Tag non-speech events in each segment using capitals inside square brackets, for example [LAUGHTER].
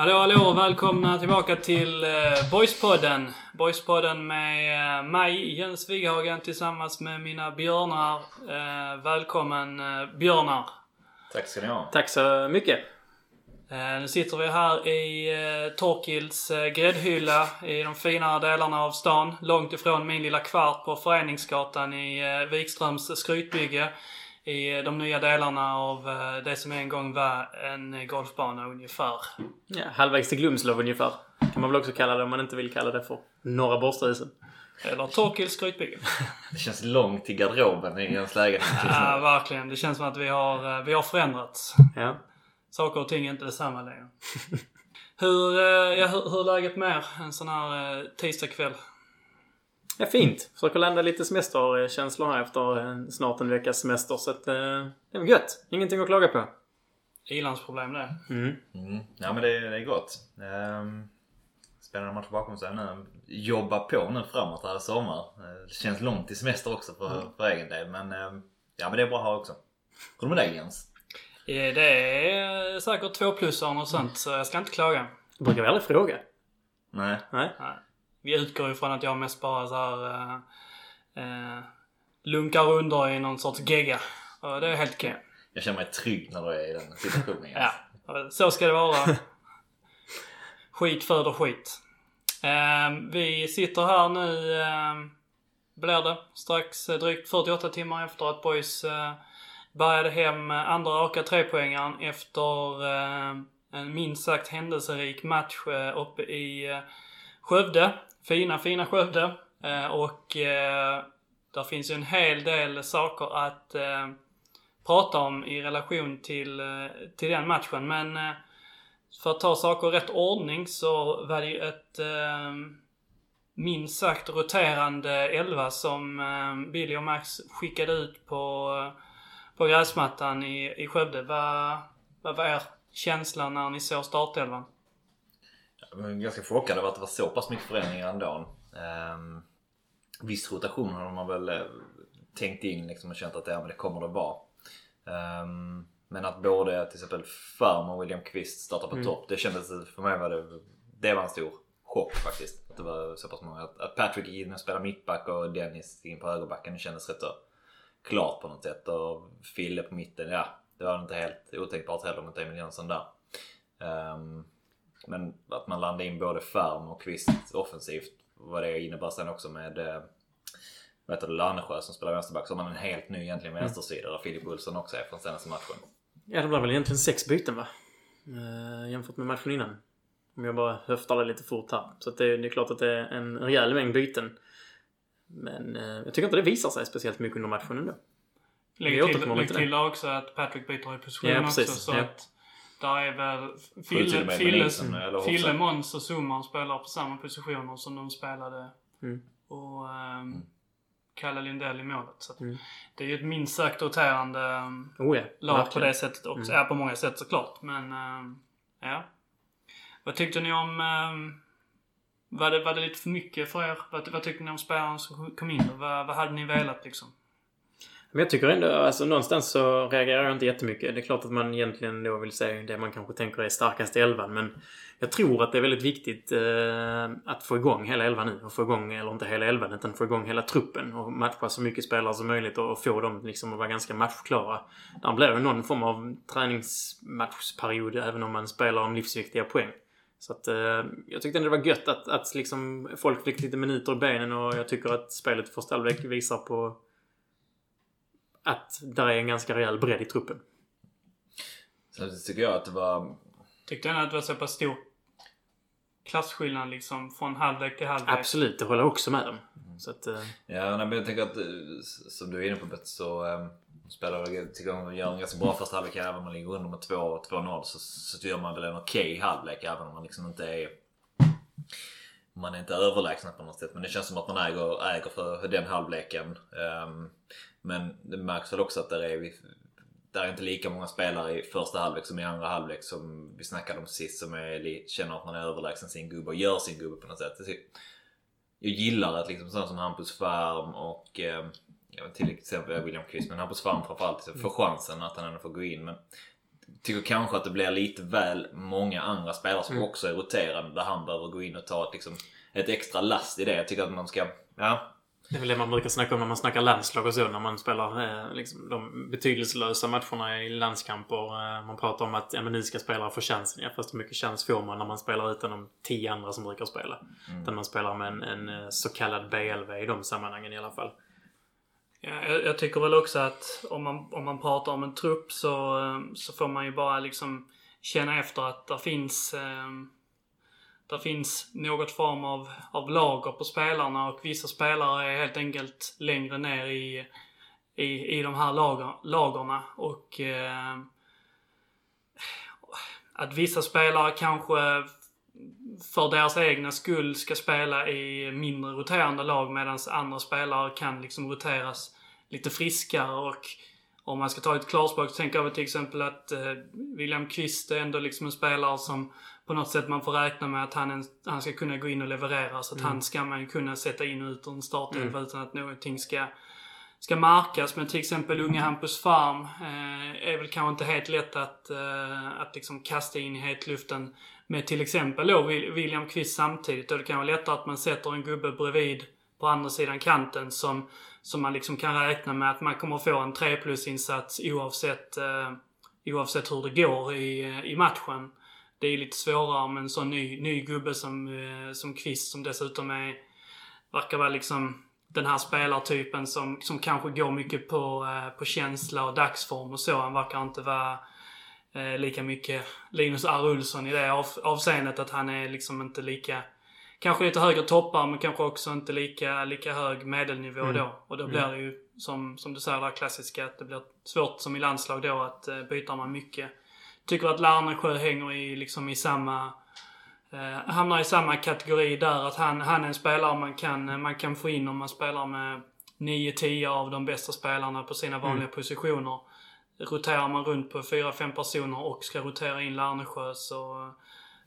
Hallå hallå och välkomna tillbaka till eh, Boyspodden. Boyspodden med eh, mig Jens Wighagen tillsammans med mina björnar. Eh, välkommen björnar. Tack ska ni ha. Tack så mycket. Nu sitter vi här i Torkils eh, gräddhylla i de finare delarna av stan. Långt ifrån min lilla kvart på Föreningsgatan i Wikströms skrytbygge. I de nya delarna av eh, det som en gång var en golfbana ungefär. Ja, halvvägs till Glumslov ungefär. Kan man väl också kalla det om man inte vill kalla det för Norra Borstahusen. Eller Torkils skrytbygge. [LAUGHS] Det känns långt till garderoben i lägenhet just Ja, verkligen. Det känns som att vi har, eh, vi har förändrats. Ja. Saker och ting är inte detsamma längre. hur, eh, ja, hur, hur är läget med er en sån här tisdagkväll? Ja, fint. Försöker landa lite semesterkänslor här efter eh, snart en veckas semester. Så att, eh, det är väl gött. Ingenting att klaga på. Ilandsproblem det. Mm. Mm. Ja men det, det är gott. Um, spännande match bakom sig nu. Jobba på nu framåt här i sommar. Eh, Det känns långt till semester också för, för egen del. Men ehm, ja men det är bra att ha också. Hur är det med dig Jens? Eh, Det är säkert två plus och sånt, så jag ska inte klaga. Det brukar vi aldrig fråga. Nej? Nej. Nej. Vi utgår ifrån att jag mest bara så här, eh, eh, lunkar under i någon sorts gegga. Och det är helt okej. Jag känner mig trygg när du är i den situationen. Ja, så ska det vara. skit föder skit. Ehm, vi sitter här nu, um, blir det, strax eh, drygt 48 timmar efter att Boys uh, bärgade hem eh, andra raka trepoängaren efter eh, en minst sagt händelserik match uppe i Skövde. Fina, fina Skövde. Eh, och eh, där finns ju en hel del saker att eh, prata om i relation till, eh, till den matchen. Men eh, för att ta saker i rätt ordning så var det ju ett eh, minst sagt roterande elva som eh, Billy och Max skickade ut på, eh, på gräsmattan i, i Skövde. Vad, vad var er känsla när ni såg startelvan? Jag var ganska chockad över att det var så pass mycket förändringar ändå. Um, viss rotation har man väl eh, tänkt in liksom och känt att ja, men det kommer det vara. Ehm, men att både till exempel Färm och William Kvist startar på topp, det kändes för mig var det, det var en stor chock faktiskt. Att det var så pass många. Att, att Patrick gick in och spelade mittback och Dennis in på högerbacken, det kändes rätt så klart på något sätt. Och Fille på mitten, ja, det var inte helt otänkbart heller mot Emil Jönsson där. Ehm, men att man landade in både Färm och Kvist offensivt, vad det innebär sen också med eh, vad heter det, Lannesjö som spelar vänsterback så har man en helt ny egentligen vänstersida där Filip Olsson också är från senaste matchen. Ja, det blev väl egentligen sex byten va? Eh, jämfört med matchen innan. Om jag bara höftar det lite fort här. Så att det, det är klart att det är en rejäl mängd byten. Men eh, jag tycker inte det visar sig speciellt mycket under matchen ändå. Lägg till, lägg till också att Patrick byter i position Ja, också. Så Ja. att där är väl Fille, med Fille, Nilsson, eller Fille offside. Måns och Summan spelar på samma positioner som de spelade. Mm. Och um, Kalle Lindell i målet. Så att Mm. Det är ju ett minst sagt roterande um, Oh ja, lag på verkligen. det sättet också. Mm. Ja, på många sätt såklart. Men um, ja. Vad tyckte ni om... Um, var, det, var det lite för mycket för er? Vad, vad tyckte ni om spelaren som kom in? Vad, vad hade ni velat liksom? Men jag tycker ändå, alltså någonstans så reagerar jag inte jättemycket. Det är klart att man egentligen då vill se det man kanske tänker är starkaste elvan. Men jag tror att det är väldigt viktigt eh, att få igång hela elvan nu. Och få igång, eller inte hela elvan, utan få igång hela truppen. Och matcha så mycket spelare som möjligt och, och få dem liksom att vara ganska matchklara. Där blir det någon form av träningsmatchperiod även om man spelar om livsviktiga poäng. Så att eh, jag tyckte ändå det var gött att, att liksom folk fick lite minuter i benen och jag tycker att spelet för halvlek visar på att där är en ganska rejäl bredd i truppen. Sen tycker jag att det var... Tyckte ni att det var så pass stor klasskillnad liksom från halvlek till halvlek? Absolut, det håller jag också med om. Så att, eh, Ja, men jag tänker att eh, som du är inne på Bet så um, spelar jag tycker de gör en ganska bra första halvlek även om man ligger under med 2 2-0 så, så gör man väl en okej halvlek även om man liksom inte är man är inte överlägsna på något sätt men det känns som att man äger, äger för den halvleken. Ehm, men det märks väl också att där är, vi, där är inte lika många spelare i första halvlek som i andra halvlek som vi snackade om sist som är, känner att man är överlägsen sin gubbe och gör sin gubbe på något sätt. Jag gillar att liksom sådana som Hampus Färm och eh, vet, till exempel William Kvist men Hampus Färm framförallt liksom, får chansen att han ändå får gå in. Men tycker kanske att det blir lite väl många andra spelare som Mm. också är roterande där han behöver gå in och ta ett, liksom, ett extra last i det. Jag tycker att man ska, ja. Det är väl det man brukar snacka om när man snackar landslag och så. När man spelar eh, liksom, de betydelselösa matcherna i landskamper. Eh, man pratar om att ja, men nu ska spelare få chansen. Ja, fast hur mycket chans får man när man spelar utan de tio andra som brukar spela? Mm. Utan man spelar med en, en eh, så kallad BLV i de sammanhangen i alla fall. Ja, jag, jag tycker väl också att om man, om man pratar om en trupp så, eh, så får man ju bara liksom känna efter att där finns eh, det finns något form av, av lager på spelarna och vissa spelare är helt enkelt längre ner i, i, i de här lager, lagerna. Och eh, att vissa spelare kanske för deras egna skull ska spela i mindre roterande lag medan andra spelare kan liksom roteras lite friskare och om man ska ta ett klarspråk så tänker jag väl till exempel att eh, William Kvist är ändå liksom en spelare som på något sätt man får räkna med att han, en, han ska kunna gå in och leverera. Så att han ska man kunna sätta in och ut ur en startelva utan att någonting ska, ska markas. Men till exempel unge Hampus Farm eh, är väl kanske inte helt lätt att, eh, att liksom kasta in i hetluften med till exempel då Wil- William Kvist samtidigt. Och det kan vara lättare att man sätter en gubbe bredvid på andra sidan kanten som, som man liksom kan räkna med att man kommer få en 3 plus-insats oavsett, eh, oavsett hur det går i, i matchen. Det är lite svårare med en sån ny, ny gubbe som, eh, som Kvist som dessutom är, verkar vara liksom den här spelartypen som, som kanske går mycket på, eh, på känsla och dagsform och så. Han verkar inte vara eh, lika mycket Linus R. Olsson i det av, avseendet att han är liksom inte lika Kanske lite högre toppar men kanske också inte lika, lika hög medelnivå Mm. då. Och då blir det ju som, som du säger det här klassiska att det blir svårt som i landslag då att eh, byta man mycket. Tycker att Larnesjö hänger i liksom i samma eh, hamnar i samma kategori där att han, han är en spelare man kan, man kan få in om man spelar med 9-10 av de bästa spelarna på sina vanliga positioner. Roterar man runt på 4-5 personer och ska rotera in Larnesjö så,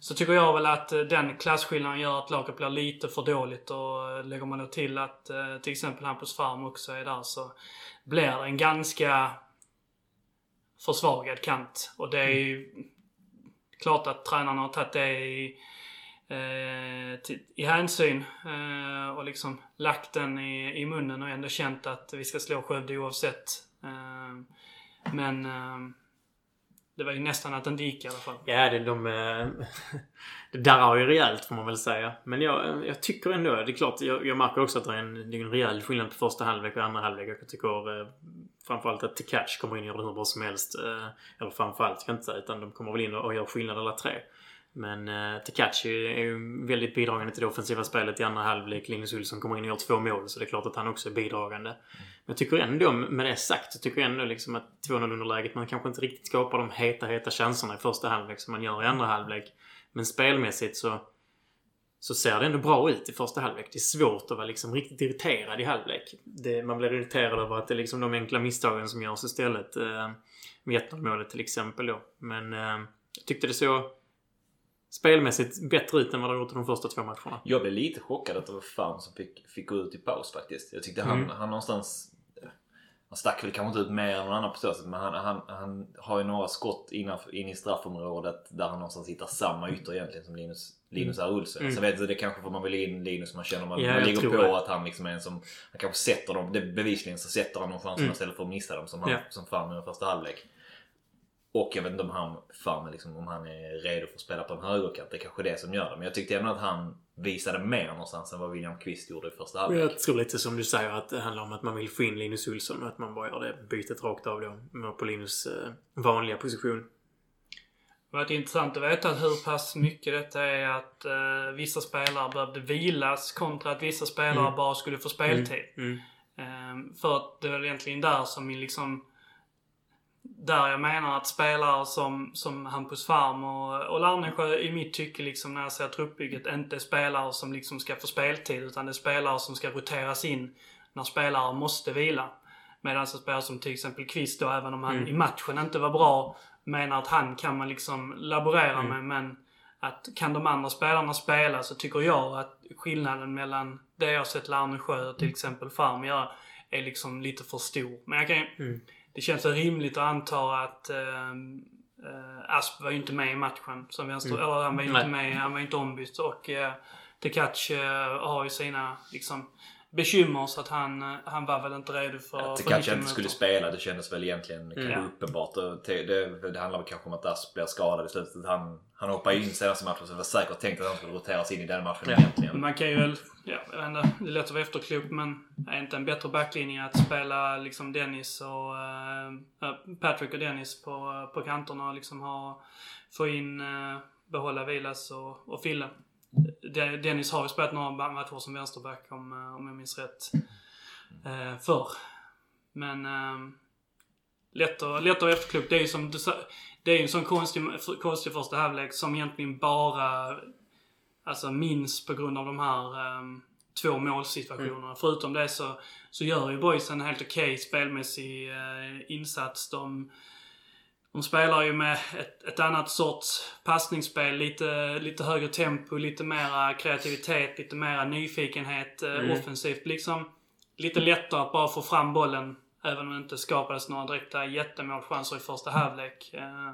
så tycker jag väl att eh, den klasskillnaden gör att laget blir lite för dåligt och eh, lägger man då till att eh, till exempel Hampus Farm också är där så blir det en ganska försvagad kant. Och det är ju klart att tränarna har tagit det i, eh, i hänsyn eh, och liksom lagt den i, i munnen och ändå känt att vi ska slå Skövde oavsett. Eh, men det var ju nästan att den inte gick i alla fall. Ja, det, de, eh, [LAUGHS] det darrar ju rejält får man väl säga. Men jag, jag tycker ändå, det är klart, jag, jag märker också att det är en, det är en rejäl skillnad på första halvlek och andra halvlek. Jag tycker eh, framförallt att Tekac kommer in och gör det hur bra som helst. Eh, eller framförallt kan jag inte säga, utan de kommer väl in och, och gör skillnad alla tre. Men eh, Tekachi är, ju- väldigt bidragande till det offensiva spelet i andra halvlek. Linus Olsson kommer in och gör två mål, så det är klart att han också är bidragande. Men jag tycker ändå, med det sagt, så tycker jag ändå liksom att 2-0 underläget, man kanske inte riktigt skapar de heta, heta chanserna i första halvlek som man gör i andra halvlek. Men spelmässigt så, så ser det ändå bra ut i första halvlek. Det är svårt att vara liksom riktigt irriterad i halvlek. Det, man blir irriterad över att det är liksom de enkla misstagen som görs istället. Eh, med 1-0-målet till exempel då. Men eh, jag tyckte det så spelmässigt bättre ut än vad har gjort i de första två matcherna. Jag blev lite chockad att det var Farm som fick, fick gå ut i paus faktiskt. Jag tyckte han, Mm. han någonstans... Han stack väl kanske inte ut mer än någon annan på så sätt men han, han, han har ju några skott innanför, in i straffområdet där han någonstans hittar samma ytor egentligen som Linus, Linus R. Olsson. Mm. Så jag vet inte, det kanske får man väl in Linus man känner man, Ja, man ligger på det. att han liksom är en som... Han kanske sätter dem, det, bevisligen så sätter han de chanserna Mm. istället för att missa dem som, han, Ja. som Farm i första halvlek. Och jag vet inte om han, Farm liksom, om han är redo för att spela på en högerkant. Det är kanske det som gör det. Men jag tyckte ändå att han visade mer någonstans än vad William Kvist gjorde i första Och halvlek. Jag tror lite som du säger att det handlar om att man vill få in Linus Olsson och att man bara gör det bytet rakt av då. På Linus eh, vanliga position. Det var intressant att veta hur pass mycket detta är att eh, vissa spelare behövde vilas kontra att vissa spelare Mm. bara skulle få speltid. Mm. Ehm, för att det är väl egentligen där som vi liksom... Där jag menar att spelare som, som Hampus Farm och, och Larnesjö i mitt tycke liksom när jag ser truppbygget inte är spelare som liksom ska få speltid utan det är spelare som ska roteras in när spelare måste vila. Medan en spelare som till exempel Kvist då, även om han Mm. i matchen inte var bra, menar att han kan man liksom laborera Mm. med. Men att kan de andra spelarna spela så tycker jag att skillnaden mellan det jag sett Larnesjö och till exempel Farm göra är liksom lite för stor. Men jag kan, Mm. Det känns rimligt att anta att, eh, eh, Asp var ju inte med i matchen som vänster... Mm. Eller han var ju inte med, han var inte ombytt. Och eh, Tekac eh, har ju sina liksom bekymmer så att han, eh, han var väl inte redo för... Att för kanske 90 inte skulle spela, det kändes väl egentligen Mm. kanske uppenbart. Te- Det, det handlar väl kanske om att Asp blir skadad i slutet. Han, han hoppade in senaste matchen så det var säkert tänkt att han skulle roteras in i den matchen Ja. egentligen. Man kan ju väl, ja, jag vet inte, det är lätt att vara efterklok men är inte en bättre backlinje att spela liksom Dennis och eh, Patrick och Dennis på, på kanterna och liksom ha, få in, eh, behålla Vilas och, och Fille. De- Dennis har ju spelat några matcher som vänsterback om, eh, om jag minns rätt. Eh, förr. Men eh, lätt, att, lätt efterklok. Det är ju som du sa, det är ju en sån konstig, konstig första halvlek som egentligen bara alltså minns på grund av de här ehm, två målsituationerna. Förutom det så, så gör ju boys en helt okej spelmässig eh, insats. De, de spelar ju med ett, ett annat sorts passningsspel. Lite, lite högre tempo, lite mera kreativitet, lite mera nyfikenhet eh, Mm. offensivt. Liksom lite lättare att bara få fram bollen. Även om det inte skapades några direkta jättemålchanser i första halvlek. Eh,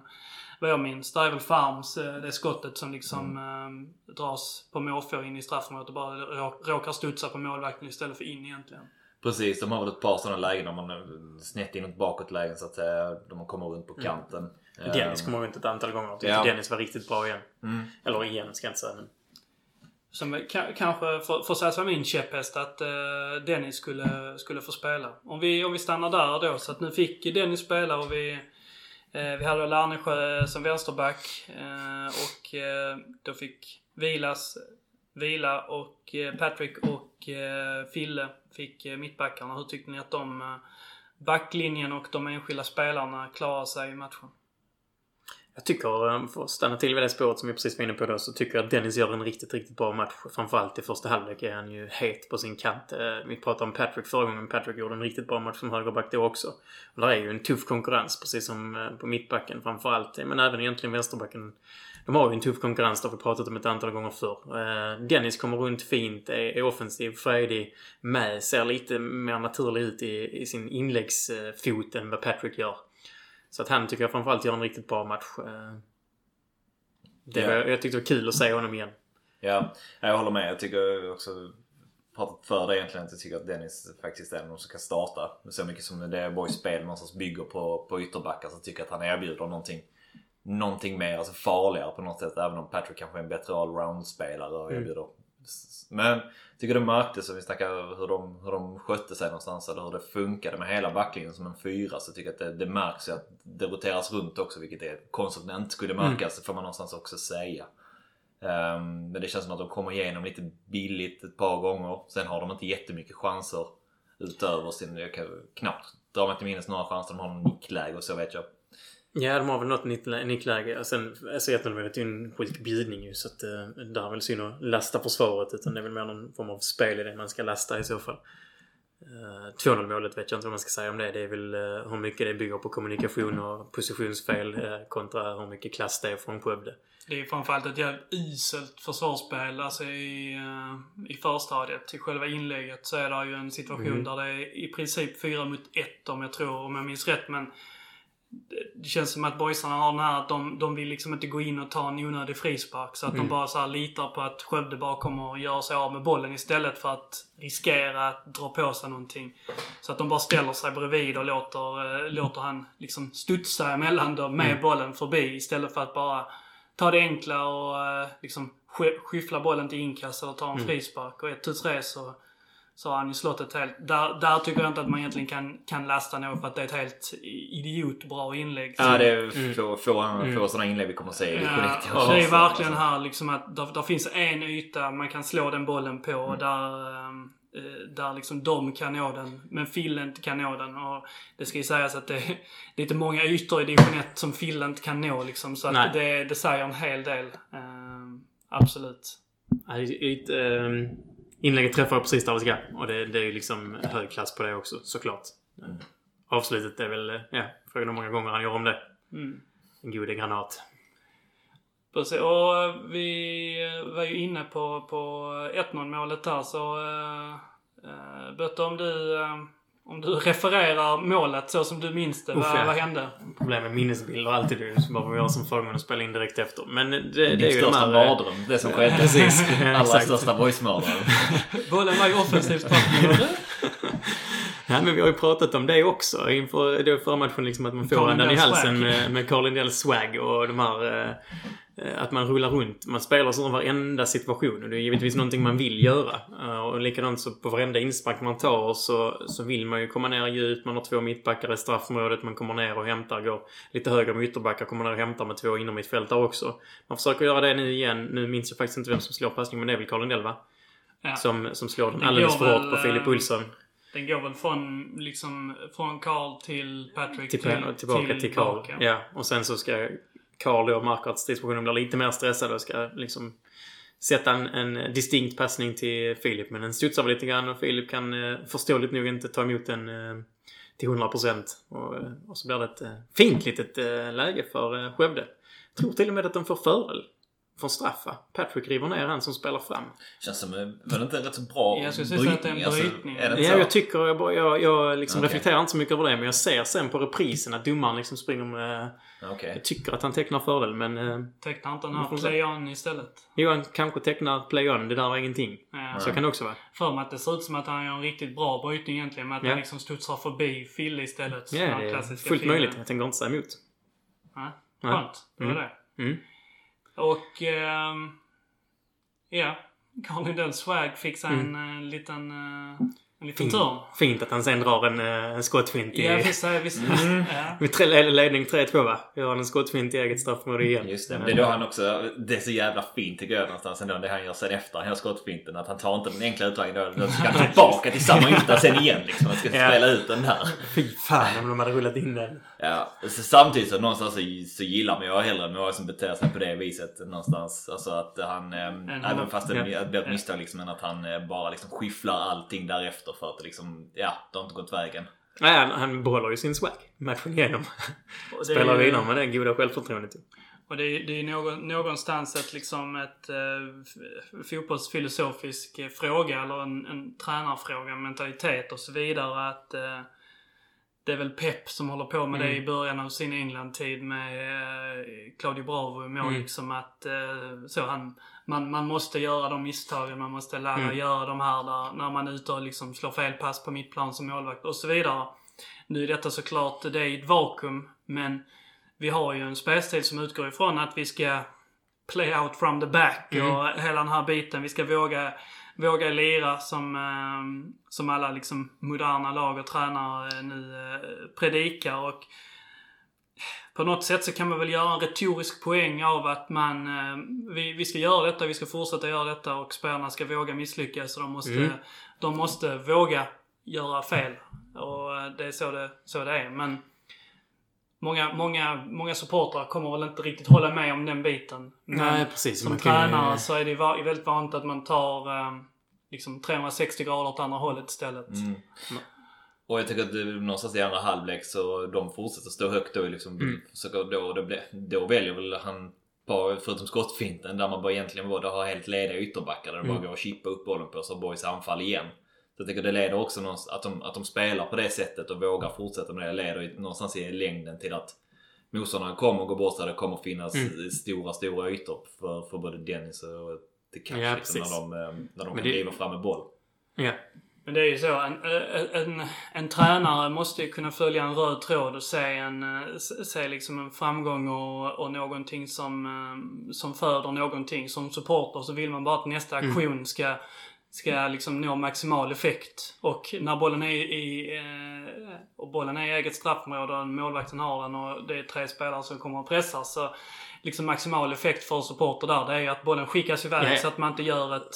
vad jag minns. Det är väl Farms, eh, det skottet som liksom eh, dras på måfå in i straffområdet och bara rå- råkar studsa på målvakten istället för in egentligen. Precis, de har väl ett par sådana lägen när man snett inåt bakåt lägen så att säga. De kommer runt på kanten. Dennis Ehm, kommer runt ett antal gånger. Jag tyckte Ja. Dennis var riktigt bra igen. Mm. Eller igen, ska jag inte säga. Men... Som kanske får, får sägas vara min käpphäst att eh, Dennis skulle, skulle få spela. Om vi, om vi stannar där då. Så att nu fick Dennis spela och vi, eh, vi hade Larnesjö som vänsterback. Eh, och eh, då fick Vilas vila och eh, Patrick och eh, Fille fick eh, mittbackarna. Hur tyckte ni att de eh, backlinjen och de enskilda spelarna klarade sig i matchen? Jag tycker, eh, för att stanna till vid det spåret som vi precis var inne på då, så tycker jag att Dennis gör en riktigt, riktigt bra match. Framförallt i första halvlek är han ju het på sin kant. Eh, vi pratade om Patrick förra gången. Patrick gjorde en riktigt bra match som högerback då också. Och där är ju en tuff konkurrens, precis som eh, på mittbacken framförallt. Men även egentligen vänsterbacken. De har ju en tuff konkurrens, det har vi pratat om ett antal gånger förr. Dennis kommer runt fint, är, offensiv, frejdig, med, ser lite mer naturlig ut i, i sin inläggsfot än vad Patrick gör. Så att han tycker jag framförallt gör en riktigt bra match. Eh, Det var, Ja. Jag tyckte det var kul att se honom igen. Ja, jag håller med. Jag tycker också pratat för det egentligen att jag tycker att Dennis faktiskt är den som kan starta. Så mycket som det Boys spel någonstans bygger på, på ytterbackar så tycker jag att han erbjuder någonting, någonting mer, alltså farligare på något sätt. Även om Patrick kanske är en bättre allround-spelare och Mm. Men tycker det märktes, vi snackar hur de, hur de skötte sig någonstans eller hur det funkade med hela backlinjen som en fyra så tycker jag att det, det märks ju att det roteras runt också vilket är konstigt det inte skulle märkas. Det får man någonstans också säga. Ehm, men det känns som att de kommer igenom lite billigt ett par gånger. Sen har de inte jättemycket chanser utöver sin... Jag kan knappt dra mig till minnes några chanser. De har någon nickläge och så vet jag. Ja, de har väl något nick- nickläge. Sen så heter det väl att det är en sjuk bjudning ju. Så att eh, där är väl synd att lasta försvaret. Utan det är väl mer någon form av spel i det man ska lasta i så fall. Uh, 2-0 målet vet jag inte vad man ska säga om det. Det är väl eh, hur mycket det bygger på kommunikation och positionsfel eh, kontra hur mycket klass det är från Skövde. Det är framförallt ett jävligt uselt försvarsspel. Alltså i, eh, i förstadiet, i själva inlägget, så är det ju en situation Mm. där det är i princip fyra mot ett om jag tror, om jag minns rätt. Men det- känns som att boysarna har den här att de, de vill liksom inte gå in och ta en onödig frispark. Så att Mm. de bara så litar på att Skövde bara kommer att göra sig av med bollen istället för att riskera att dra på sig någonting. Så att de bara ställer sig bredvid och låter, eh, låter han liksom studsa emellan dem med Mm. bollen förbi istället för att bara ta det enkla och eh, liksom sk- skyffla bollen till inkast eller ta en Mm. frispark. Och 1 tu 3 så, så har han ju slått ett helt... Där, där tycker jag inte att man egentligen kan, kan lasta något för att det är ett helt idiotbra inlägg. Ja, det är Mm. få, få, Mm. få sådana inlägg vi kommer att se i Ja, och det är verkligen här liksom att där, där finns en yta man kan slå den bollen på och där, ehm, eh, där liksom de kan nå den, men Fille inte kan nå den. Och det ska ju sägas att det, [LAUGHS] det är inte många ytor i division 1 som Fille inte kan nå liksom. Så Nej. att det, det säger en hel del. Ehm, absolut. Ja, Ett, äh, inlägget träffar precis där det ska. Och det, det är ju liksom hög klass på det också, såklart. Mm. Avslutet är väl, ja, frågan hur många gånger han gör om det. Mm. En god granat. Precis. Och eh, vi var ju inne på, på 1-0 målet där så... Uh, uh, Bötte, om du, eh, om du refererar målet så som du minns det. Uff, vad, ja. vad hände? Problem med minnesbilder alltid ju. Så bara vi har som förmån att spela in direkt efter. Men det, det är ju de största här... eh, mardröm, det som skedde. [LAUGHS] Precis. Allra [LAUGHS] största boysmardröm. [LAUGHS] Bollen var ju offensivt. Nej, men vi har ju pratat om det också inför förra matchen. Liksom att man får andan i Lindell halsen swag. med, med Carl Lindells swag och de här... eh, Att man rullar runt. Man spelar i varenda situation och det är givetvis någonting man vill göra. Eh, Och likadant så på varenda inspark man tar så, så vill man ju komma ner djupt. Man har två mittbackar i straffområdet. Man kommer ner och hämtar, går lite högre med ytterbackar. Kommer ner och hämtar med två inom mittfältare också. Man försöker göra det nu igen. Nu minns jag faktiskt inte vem som slår passningen men det är väl Carl Lindell va? Ja. Som, som slår den alldeles för hårt på Filip eh, Olsson. Den går väl från, liksom, från Carl till Patrick till, till, tillbaka till Karl. tillbaka. Ja, och sen så ska Karl då märker att stridspositionen blir lite mer stressad och ska liksom sätta en, en distinkt passning till Filip. Men den studsar väl lite grann och Filip kan eh, förståeligt nog inte ta emot den eh, till 100%. Och, eh, och så blir det ett eh, fint litet eh, läge för eh, Skövde. Jag tror till och med att de får fördel från straffa. Patrick river ner han som spelar fram. Känns som, eh, var det inte en rätt så bra Jag skulle säga att det är en Alltså, brytning. är det inte Ja, så? jag tycker, jag, bara- jag, jag liksom Okej. reflekterar inte så mycket över det men jag ser sen på reprisen att domaren liksom springer med... Okej. Jag tycker att han tecknar fördel men... Eh, Tecknar inte Vi här play-on istället? Johan kanske tecknar play-on, det där var ingenting. Ja. Så kan det också vara. För mig att det ser ut som att han gör en riktigt bra brytning egentligen. Med att Ja. han liksom studsar förbi Fille istället. Ja, det är fullt Fille. möjligt. Jag tänker inte säga emot. Ja, skönt. Det var Mm. det. Mm. Och... ehm, ja. Carl Lindell Swag fixar Mm. en eh, liten... eh, en liten turn. Fint att han sen drar en, eh, en skottfint i... Ja, visst. ja, visst. Mm. Ja. [LAUGHS] Med tre, ledning 3-2 va? Gör han en skottfint i eget straffområde igen. Just det, men det är då han också, det är så jävla fint tycker jag någonstans ändå, det han gör sen efter han gör skottfinten. Att han tar inte den enkla utvägen då, då ska han tillbaka till samma yta sen igen liksom. Han ska [LAUGHS] Ja. spela ut den där. Fy fan om de hade rullat in den. Ja, så samtidigt så någonstans så, så gillar man ju hellre några som beter sig på det viset någonstans. Alltså att han, En- även fast det blir ett misstag liksom, än att han eh, bara liksom skyfflar allting därefter för att liksom, ja, det har inte gått vägen. Nej, han, han behåller ju sin swag matchen igenom. Det Spelar är ju- vidare med det goda självförtroendet. Och det är, det är någon, någonstans ett, liksom ett eh, fotbollsfilosofisk eh, fråga eller en, en tränarfråga, mentalitet och så vidare. Att eh, det är väl Pep som håller på med det Mm. i början av sin England-tid med eh, Claudio Bravo i mål. Mm. Liksom att eh, så han, man, man måste göra de misstagen, man måste lära Mm. göra de här där, när man är ute och liksom slår fel pass på mittplan som målvakt och så vidare. Nu är detta såklart, det är ett vakuum, men vi har ju en spelstil som utgår ifrån att vi ska play out from the back Mm. och hela den här biten. Vi ska våga, våga lira som, eh, som alla liksom moderna lag och tränare nu eh, predikar. Och på något sätt så kan man väl göra en retorisk poäng av att man, eh, vi, vi ska göra detta, vi ska fortsätta göra detta och spelarna ska våga misslyckas och de måste, Mm. de måste våga göra fel. Och eh, det är så det, så det är. Men många, många, många supportrar kommer väl inte riktigt hålla med om den biten. Men Nej, precis. som Man kan ju- tränare så är det va- väldigt vanligt att man tar eh, liksom 360 grader åt andra hållet istället. Mm. Och jag tycker att det, någonstans i andra halvlek så de fortsätter stå högt då liksom. Mm. Försöker då, blir, då väljer väl han, bara, förutom skottfinten, där man bara egentligen borde ha helt lediga ytterbackar där bara Mm. går att chippa upp bollen på så har boys anfall igen. Så jag tycker det leder också någonstans, att de, att de spelar på det sättet och vågar fortsätta med det leder någonstans i längden till att motståndaren kommer gå bort där det kommer finnas Mm. stora, stora ytor för, för både Dennis och det kanske Ja, liksom, när de, eh, när de Men kan det- driva fram med boll. Ja. Men det är ju så, en, en, en tränare måste ju kunna följa en röd tråd och se, en, eh, se liksom en framgång och, och någonting som, eh, som föder någonting. Som supporter så vill man bara att nästa Mm. aktion ska, ska liksom nå maximal effekt. Och när bollen är i, eh, och bollen är i eget straffområde och målvakten har den och det är tre spelare som kommer att pressa så liksom maximal effekt för supporter där det är ju att bollen skickas iväg Ja. så att man inte gör ett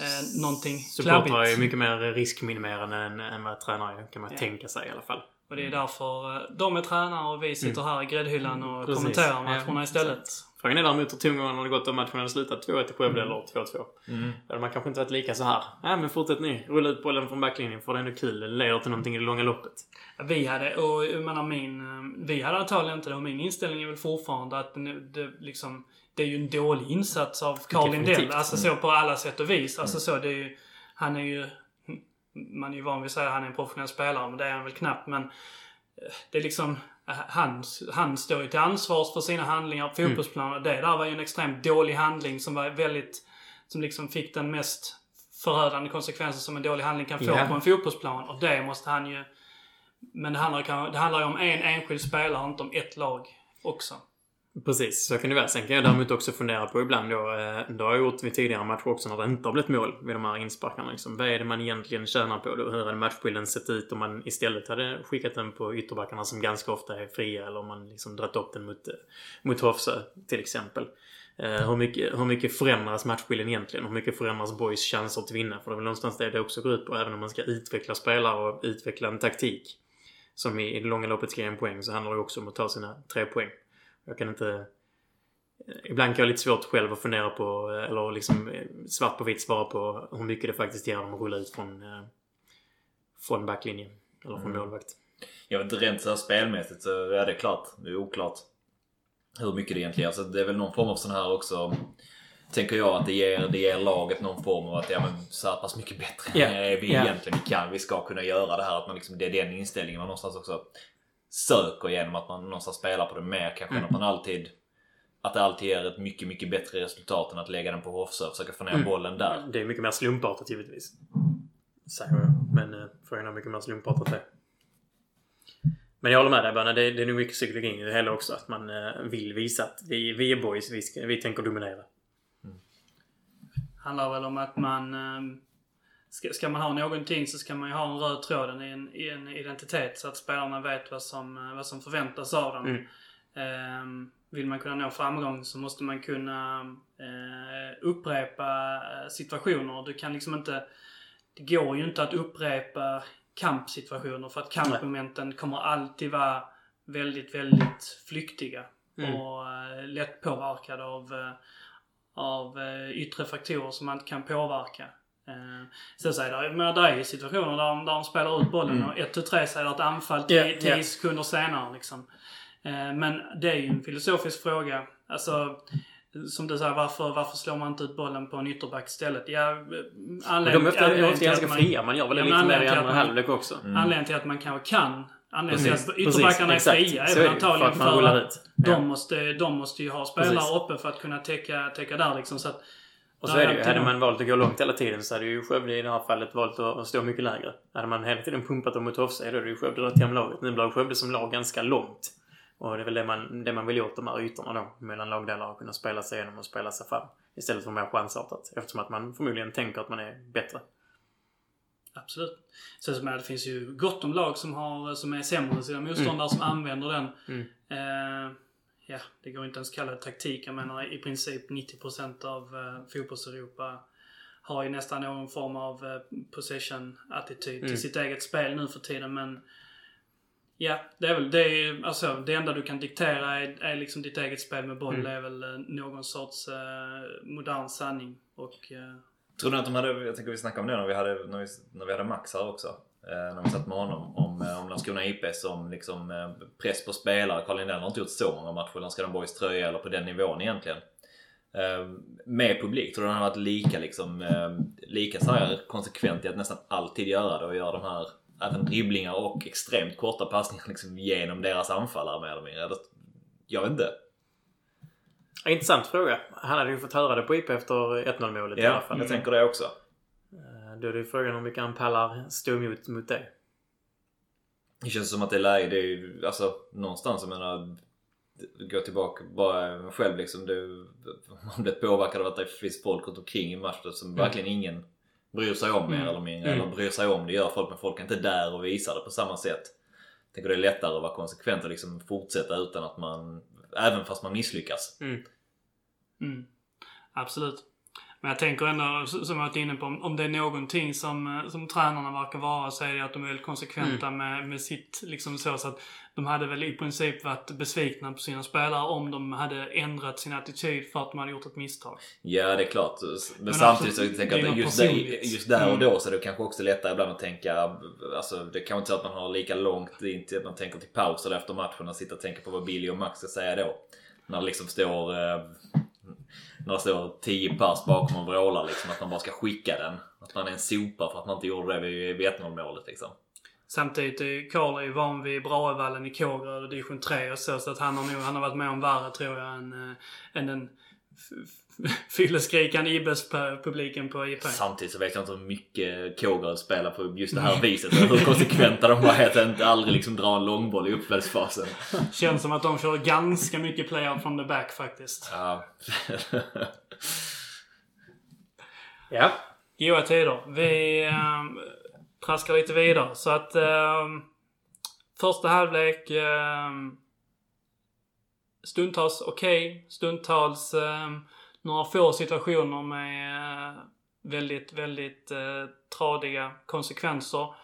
eh, någonting Supportrar är mycket mer riskminimerande än, än vad tränare kan man Ja. tänka sig i alla fall. Och det är därför eh, de är tränare och vi sitter här i gräddhyllan och Mm. Precis. kommenterar matcherna istället. Frågan är däremot hur tongångarna hade gått om matchen hade slutat 2-1 till Skövde eller 2-2. Mm. Då hade man kanske inte varit lika så här. Nej men fortsätt ni. Rulla ut bollen från backlinjen för det är ändå kul. Det leder till någonting i det långa loppet. Vi hade, och jag menar min, eh, vi hade antagligen inte det och min inställning är väl fortfarande att det, det liksom, det är ju en dålig insats av Carl. Lindell. Alltså så på alla sätt och vis. Alltså så det är ju, han är ju, man är ju van vid att säga att han är en professionell spelare, men det är han väl knappt. Men eh, det är liksom, eh, han, han står ju till ansvars för sina handlingar på Mm. fotbollsplanen. Och det där var ju en extremt dålig handling som var väldigt, som liksom fick den mest förödande konsekvensen som en dålig handling kan få Ja. på en fotbollsplan. Och det måste han ju... Men det handlar, det handlar ju om en enskild spelare, inte om ett lag också. Precis, så kan det vara. Sen kan jag däremot också fundera på ibland då, eh, det har jag gjort vid tidigare matcher också när det inte har blivit mål vid de här insparkarna. Liksom. Vad är det man egentligen tjänar på då? Hur hade matchbilden sett ut om man istället hade skickat den på ytterbackarna som ganska ofta är fria eller om man liksom dratt upp den mot, eh, mot Hofsö till exempel. Eh, hur, mycket, hur mycket förändras matchbilden egentligen? Hur mycket förändras Boys chanser att vinna? För det är väl någonstans det det också går ut på. Även om man ska utveckla spelare och utveckla en taktik som i, i det långa loppet ska ge en poäng så handlar det också om att ta sina tre poäng. Jag kan inte... Ibland kan jag ha lite svårt själv att fundera på, eh, eller liksom eh, svart på vitt svara på hur mycket det faktiskt ger dem att rulla ut från, eh, från backlinjen. Eller från Mm. målvakt. Jag vet inte, rent så här spelmässigt så är det klart. Det är oklart hur mycket det egentligen ger. Så det är väl någon form av sån här också. Tänker jag att det ger, det ger laget någon form av att ja men så här pass mycket bättre Ja, är vi ja. egentligen. Vi kan, vi ska kunna göra det här. Att man liksom, det är den inställningen man någonstans också söker genom att man någonstans spelar på det mer kanske än Mm. att man alltid att det alltid ger ett mycket, mycket bättre resultat än att lägga den på Hofsö och försöka få ner Mm. bollen där. Det är mycket mer slumpartat givetvis. Säger jag. Men eh, frågan är mycket mer slumpartat det. Men jag håller med dig Berna. Det, det är nog mycket psykologi i det hela också. Att man eh, vill visa att vi, vi är boys. Vi, ska, vi tänker dominera. handlar väl om att man... eh, Ska, ska man ha någonting så ska man ju ha en röd tråd i en, i en identitet så att spelarna vet vad som, eh, vad som förväntas av dem. Mm. Ehm, vill man kunna nå framgång så måste man kunna eh, upprepa eh, situationer. Du kan liksom inte... Det går ju inte att upprepa kampsituationer för att kampmomenten kommer alltid vara väldigt, väldigt flyktiga. Mm. Och eh, lätt påverkade av, eh, av yttre faktorer som man inte kan påverka. Eh, Sen så är det, men det är ju situationer där de, där de spelar ut bollen Mm. och 1 3 så är det ett anfall Ja, 10 ja. sekunder senare liksom. Eh, Men det är ju en filosofisk fråga. Alltså, som du säger, varför, varför slår man inte ut bollen på en ytterback istället? Ja, eh, Men de anledning, är ofta, anledningen ofta ganska att man- fria. Man gör väl det Ja, lite mer i anledningen till andra att man- halvlek också. Mm. Anledningen till att man kanske kan. Anledningen till att ytterbackarna är fria är väl ju. För antagligen att man för att de, Ja. måste, de måste ju ha spelare Precis. uppe för att kunna täcka, täcka där liksom. Så att, Och så är det ju. Hade man valt att gå långt hela tiden så hade ju Skövde i det här fallet valt att stå mycket lägre. Hade man hela tiden pumpat dem mot Hofsö då hade ju Skövde dragit hem laget. Nu blir Skövde som lag ganska långt. Och det är väl det man, det man vill åt de här ytorna då. Mellan lagdelar och kunna spela sig igenom och spela sig fram. Istället för mer chansartat. Eftersom att man förmodligen tänker att man är bättre. Absolut. Sen som är det finns ju gott om lag som, har, som är sämre än sina motståndare som använder den. Mm. Eh, ja, det går inte ens att kalla det taktik. Jag menar i princip 90% av eh, fotbolls-Europa har ju nästan någon form av eh, possession-attityd Mm. till sitt eget spel nu för tiden. Men ja, det är väl det, är, alltså, det enda du kan diktera är, är liksom ditt eget spel med boll. Mm. Det är väl eh, någon sorts eh, modern sanning. Och eh, Tror ni att de hade, jag tänker vi snackade om det när vi hade, när vi, när vi hade Max här också. Eh, när vi satt med honom. Om, eh, om Landskrona IP som liksom eh, press på spelare. Carl Lindell har inte gjort så många matcher i Landskrona Boys tröja eller på den nivån egentligen. Med publik, tror du han har varit lika liksom, lika så här konsekvent i att nästan alltid göra det och göra de här även dribblingar och extremt korta passningar liksom genom deras anfallare mer eller mindre? Jag vet inte. Intressant fråga. Han hade ju fått höra det på IP efter 1-0 målet i alla Ja, fall. jag tänker det också. Då är det frågan om vilka han pallar stå emot mot det. Det känns som att det är läge, det är ju alltså någonstans, jag menar Gå tillbaka bara själv liksom. Det, man blir påverkad av att det finns folk runt omkring i matchen som verkligen ingen bryr sig om mer Mm. eller mindre. Mm. Eller bryr sig om det gör folk men folk är inte där och visar det på samma sätt. Jag tänker det är lättare att vara konsekvent och liksom fortsätta utan att man, även fast man misslyckas. Mm. Mm. Absolut. Men jag tänker ändå, som jag varit inne på, om det är någonting som, eh, som tränarna verkar vara så är det att de är väldigt konsekventa Mm. med, med sitt, liksom så, så att de hade väl i princip varit besvikna på sina spelare om de hade ändrat sin attityd för att de hade gjort ett misstag. Ja det är klart. Men, Men samtidigt också, så tänker jag att just, där, just där och Mm. då så är det kanske också lättare ibland att tänka Alltså det kan inte så att man har lika långt in till att man tänker till paus eller efter matchen och sitter och tänker på vad Billy och Max ska säga då. När det liksom står eh, när det står 10 pers bakom och vrålar liksom. Att man bara ska skicka den. Att man är en sopa för att man inte gjorde det vid, vid 1-0 målet liksom. Samtidigt eh, är Karl ju van vid Brahevallen i Kågeröd och division 3 och så. Så att han har nog han har varit med om värre tror jag än, äh, än den fylleskrikande Ibes-publiken på IP. Samtidigt så vet jag inte hur mycket Kågeröd spelar på just det här viset. Hur konsekventa de var att inte aldrig liksom dra en långboll i uppspelsfasen. Känns som att de kör ganska mycket play-out from the back faktiskt. Ja. [LAUGHS] ja. Goa tider. Vi äh, traskar lite vidare. Så att äh, första halvlek äh, stundtals okej, okay, stundtals eh, några få situationer med eh, väldigt, väldigt eh, tradiga konsekvenser.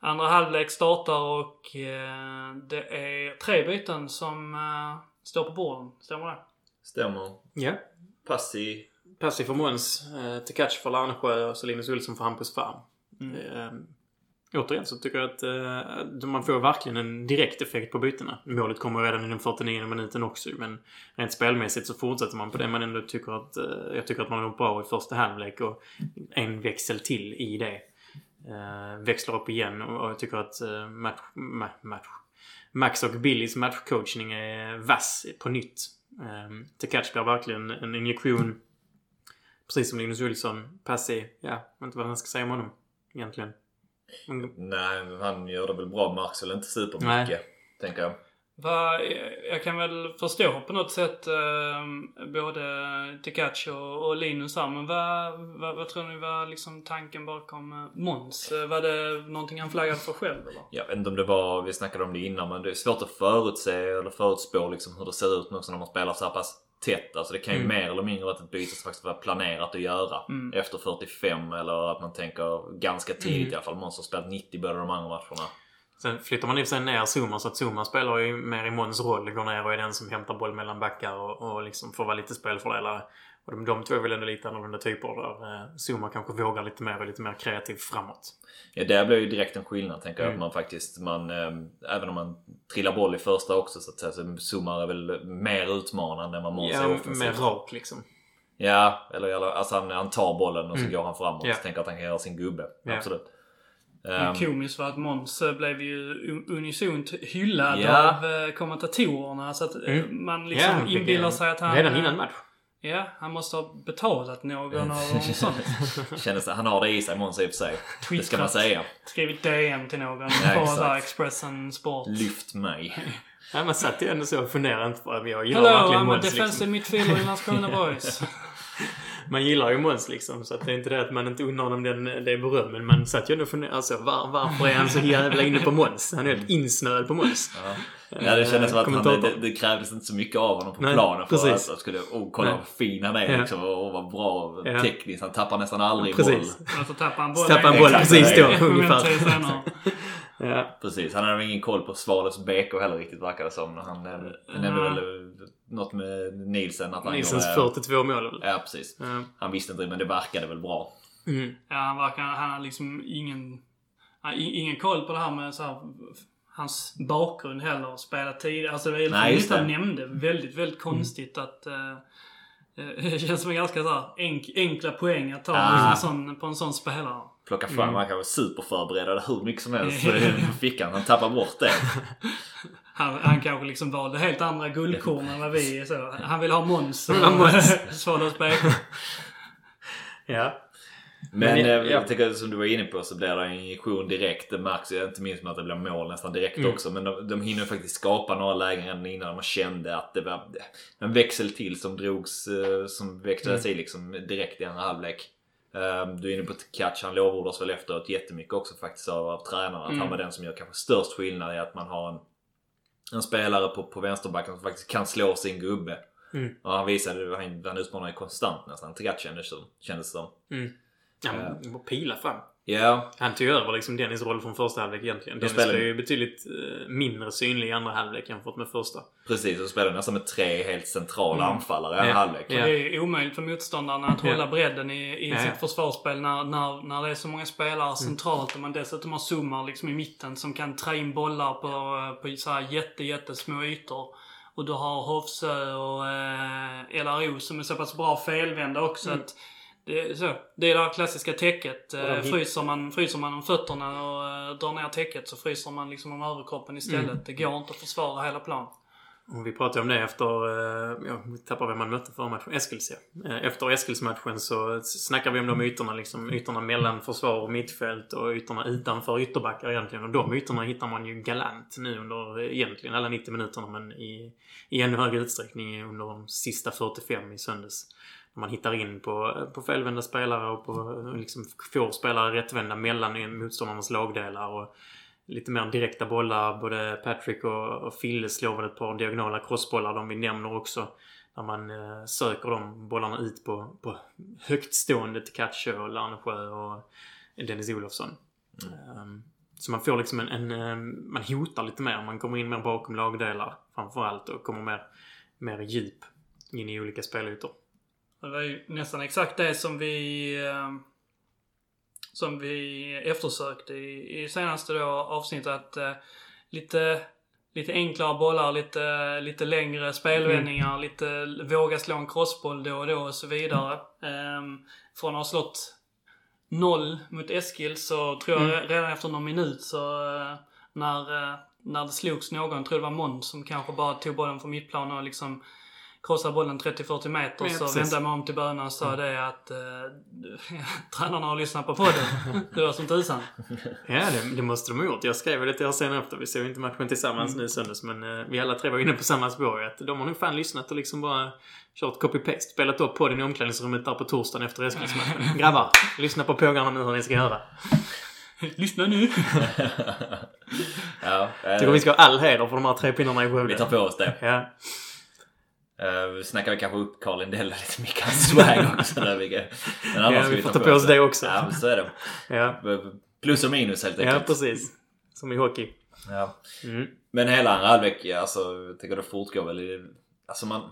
Andra halvlek startar och eh, det är tre byten som eh, står på borden. Stämmer det? Stämmer. Ja. Passi. Passi för Måns. Eh, Tekac för Larnesjö och så Linus Olsson för Hampus Farm. Mm. Återigen så tycker jag att eh, man får verkligen en direkt effekt på bytena. Målet kommer redan i den 49 minuten också men rent spelmässigt så fortsätter man på det man ändå tycker att... Eh, jag tycker att man har gjort bra i första halvlek och en växel till i det. Eh, växlar upp igen och, och jag tycker att eh, match, ma match, Max och Billys matchcoachning är vass på nytt. Eh, Tekac blir verkligen en injektion. Precis som Linus Olsson. Passiv. Ja, jag vet inte vad man ska säga om honom egentligen. Mm. Nej, han gör det väl bra. Marx väl inte supermycket, Nej. tänker jag. Va, jag kan väl förstå på något sätt eh, både Tekac och, och Linus här. Men vad, vad, vad, tror ni var liksom tanken bakom eh, Måns? Var det någonting han flaggade för själv eller? Jag vet inte om det var, vi snackade om det innan, men det är svårt att förutse eller förutspå liksom hur det ser ut nu också när man spelar så här pass tätt. Alltså det kan ju mm. mer eller mindre vara ett byte som faktiskt var planerat att göra. Mm. Efter 45 eller att man tänker ganska tidigt mm. i alla fall. Måns har spelat 90 båda de andra matcherna. Sen flyttar man i sig ner Zuma så att Zuma spelar ju mer i Måns roll. Går ner och är den som hämtar boll mellan backar och, och liksom får vara lite spelfördelare. Och de, de två är väl ändå lite annorlunda typer där eh, Zuma kanske vågar lite mer och lite mer kreativ framåt. Ja, där blir ju direkt en skillnad tänker jag. Mm. Att man faktiskt, man, eh, även om man trillar boll i första också så att säga, så Zuma är väl mer utmanande än vad Måns ja, är offensivt. mer rak liksom. Ja, eller, alltså han, han tar bollen och så mm. går han framåt. Ja. Så tänker att han kan göra sin gubbe. Ja. Absolut. Men ehm. komiskt var att Måns eh, blev ju unisont hyllad ja. av eh, kommentatorerna. Så att mm. man liksom ja, inbillar sig att han... Redan innan match. Ja, han måste ha betalat någon av sånt. [LAUGHS] Kändes. Han har det i sig Måns i och för sig. Det ska man säga. Skrivit DM till någon på Expressen Sport. Lyft mig. Ja, man satt ju ändå så och funderade inte på att jag gillar Hello, verkligen Måns. Hello, I'm a defensive liksom. midfielder i Landskrona Boys. [LAUGHS] man gillar ju Måns liksom. Så att det är inte det att man inte unnar honom den, det berömmen. Man satt ju ändå och funderade. Alltså var, varför är han så jävla inne på Måns? Han är helt insnöad på Måns. Ja. Ja, det kändes som att han, det, det krävdes inte så mycket av honom på Nej, planen för precis. att han skulle, oh kolla vad fin han är ja. liksom, och vad bra ja. tekniskt. Han tappar nästan aldrig precis. boll. Alltså tappar han bollen. Tappar han bollen precis då ungefär. ja. Precis, han hade ingen koll på Svalövs BK heller riktigt verkar det som. Han nämnde väl något med Nielsen. Att han Nielsens gjorde, 42 mål. Ja, precis. Mm. Han visste inte men det verkade väl bra. Mm. Ja, han verkar, han har liksom ingen, ingen koll på det här med så här, hans bakgrund heller. Spela tidigare. Alltså det är Nej, just han nämnde. Väldigt, väldigt konstigt mm. att uh, [LAUGHS] det känns som en ganska så här, enk, enkla poäng att ta ah. en sån, på en sån spelare. Plocka fram, mm. han kan vara superförberedd hur mycket som helst [LAUGHS] på fickan. Han tappar bort det. [LAUGHS] Han, han kanske liksom valde helt andra guldkorn än vad vi är. Så. Han vill ha Måns och [LAUGHS] Svalövsberg. ja. Men, Men jag, jag tycker som du var inne på så blir det en injektion direkt. Det märks ju inte minst med att det blir mål nästan direkt mm. också. Men de, de hinner faktiskt skapa några lägen redan innan man kände att det var en växel till som drogs, eh, som växlades mm. i liksom direkt i andra halvlek. Ehm, du är inne på catch, han lovordas väl efteråt jättemycket också faktiskt av, av tränaren. Att mm. han var den som gör kanske störst skillnad i att man har en en spelare på, på vänsterbacken som faktiskt kan slå sin gubbe. Mm. Och han visade, han, han utmanade konstant nästan. Trigat kändes det som. Mm. Ja, men uh, pila fram. Ja. Han tog över liksom Dennis roll från första halvlek egentligen. Dennis spelade... ju betydligt uh, mindre synlig i andra halvlek jämfört med första. Precis, och spelade nästan med tre helt centrala mm. anfallare i andra ja. halvlek. Ja. Det är omöjligt för motståndarna att hålla bredden i, i ja. sitt försvarsspel när, när, när det är så många spelare mm. centralt och man dessutom har zoomar liksom i mitten som kan trä in bollar på, på så här jätte, jättesmå ytor. Och du har Hofsö och eh, LRO som är så pass bra felvända också Mm. att det är, så, det är det här klassiska täcket. Eh, fryser, man, fryser man om fötterna och eh, drar ner täcket så fryser man liksom om överkroppen istället. Mm. Det går inte att försvara hela plan. Och vi pratade om det efter, eh, ja, vi tappade vem man mötte förra matchen, Eskils ja. Eh, Efter Eskils-matchen så snackar vi om de ytorna liksom, ytorna mellan försvar och mittfält och ytorna utanför ytterbackar egentligen. Och de ytorna hittar man ju galant nu under eh, egentligen alla 90 minuterna men i, i ännu högre utsträckning under de sista 45 i söndags. Man hittar in på, på felvända spelare och på, liksom får spelare rättvända mellan motståndarnas lagdelar. Och, lite mer direkta bollar. Både Patrick och, och Fille slår väl ett par diagonala crossbollar, de vi nämner också. När man eh, söker de bollarna ut på, på högtstående Tkatsche och Larnesjö och Dennis Olofsson. Ehm, så man får liksom en, en... Eh, man hotar lite mer. Man kommer in mer bakom lagdelar framförallt och kommer mer, mer djup in i olika spelytor. Det var ju nästan exakt det som vi eh, som vi eftersökte i, i senaste då avsnittet. Att, eh, lite, lite enklare bollar, lite, lite längre spelvändningar, lite våga slå en crossboll då och då och så vidare. Ehm, från att ha slått noll mot Eskil så tror jag redan efter någon minut så eh, när, när det slogs någon, jag tror det var Mond som kanske bara tog bollen från mittplan och liksom krossade bollen 30-40 meter Ja, så precis. vände jag mig om till bönan och sa det att eh, [LAUGHS] tränarna har lyssnat på podden. det var som tusan. Ja, det, det måste de ha gjort. Jag skrev det till er sen efter. Vi såg inte matchen tillsammans nu i söndags, men eh, vi alla tre var inne på samma spår. Att de har nog fan lyssnat och liksom bara kört copy-paste. Spelat upp podden i omklädningsrummet där på torsdagen efter Eskilsmatchen. [LAUGHS] Grabbar, lyssna på pågarna nu hur ni ska göra. [LAUGHS] Lyssna nu! ja, eh, Tycker vi ska ha all heder för de här tre pinnarna i vi tar Skövde. på oss det. Ja. Uh, vi snackar väl kanske upp Carl Lindell [LAUGHS] lite mycket hans swag [LAUGHS] också. Där, vilket, men annars Ja, vi får ta på oss det också. Ja, så är det. [LAUGHS] Ja, Plus och minus helt ja enkelt. precis. Som i hockey. Ja. Mm. Men hela andra halvlek, ja, alltså, jag tänker det fortgår väl. i- Alltså man,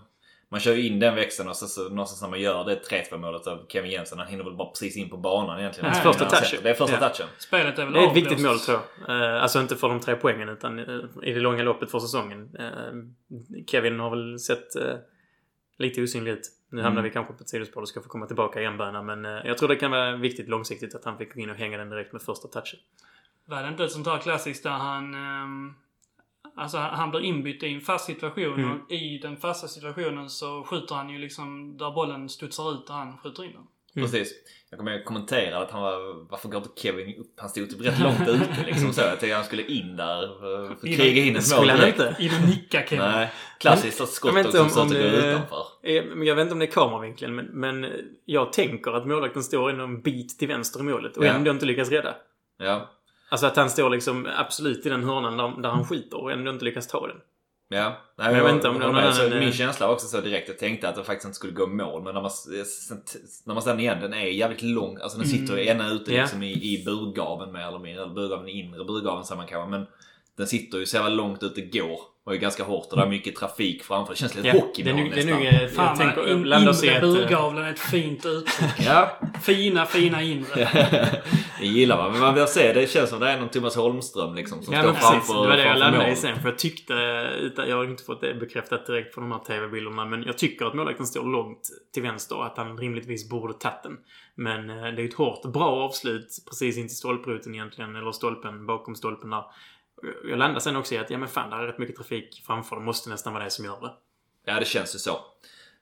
man kör ju in den växeln och så, så någonstans när man gör det 3-2 målet av Kevin Jensen, han hinner väl bara precis in på banan egentligen. Hans När första han touch. sätter- Det är första Ja. touchen. Spelet är väl Det är ett viktigt mål tror jag. Eh, alltså inte för de tre poängen utan eh, i det långa loppet för säsongen. Eh, Kevin har väl sett lite osynlig ut. Nu hamnar Mm. vi kanske på ett sidospår och ska få komma tillbaka igen Böna. Men jag tror det kan vara viktigt långsiktigt att han fick gå in och hänga den direkt med första touchen. Var det inte ett sånt här klassiskt där han... alltså han blir inbytt i en fast situation Mm. och i den fasta situationen så skjuter han ju liksom där bollen studsar ut och han skjuter in den. Mm. Precis. Jag kommer ihåg kommentera att han var, varför går inte Kevin upp? Han stod typ rätt långt ute liksom så. Jag tänkte han skulle in där för för att In- kriga in ett mål Skulle han inte? In och nicka Kevin. Nej. Klassiskt skott vet inte också om, så om att det går utanför. eh, men jag vet inte om det är kameravinkeln men, men jag tänker att målvakten står en bit till vänster i målet och Ja. ändå inte lyckas rädda. Ja. Alltså att han står liksom absolut i den hörnan där, där han skiter och ändå inte lyckas ta den. Ja. Nej, jag vet inte om håller någon med. Så annan- Min känsla var också så direkt. Jag tänkte att det faktiskt inte skulle gå mål. Men när man, när man den igen, den är jävligt lång. Alltså den sitter Mm. ena ute liksom i, i burgaven mer eller mindre. Eller burgaven, inre burgaven säger man kanske. Men den sitter ju så jävla långt ut det går. Och är ganska hårt och det är mycket trafik framför. Det känns lite Ja, det hockeymål det är nästan. nog, eh, Fan jag tänker, in, inre ett... burgavlen är ett fint uttryck. Ja, Fina, fina inre. [LAUGHS] det gillar man. Men man vill se, det känns som det är någon Thomas Holmström liksom. Som Ja står men precis. framför, Det var det jag framför landade i sen. För jag tyckte, jag har inte fått det bekräftat direkt från de här TV-bilderna, men jag tycker att målvakten står långt till vänster och att han rimligtvis borde tagit den. Men eh, det är ett hårt, bra avslut precis in till stolpruten egentligen, eller stolpen, bakom stolpen där. Jag landade sen också i att, ja men fan, där är rätt mycket trafik framför. Det måste nästan vara det som gör det. Ja, det känns ju så.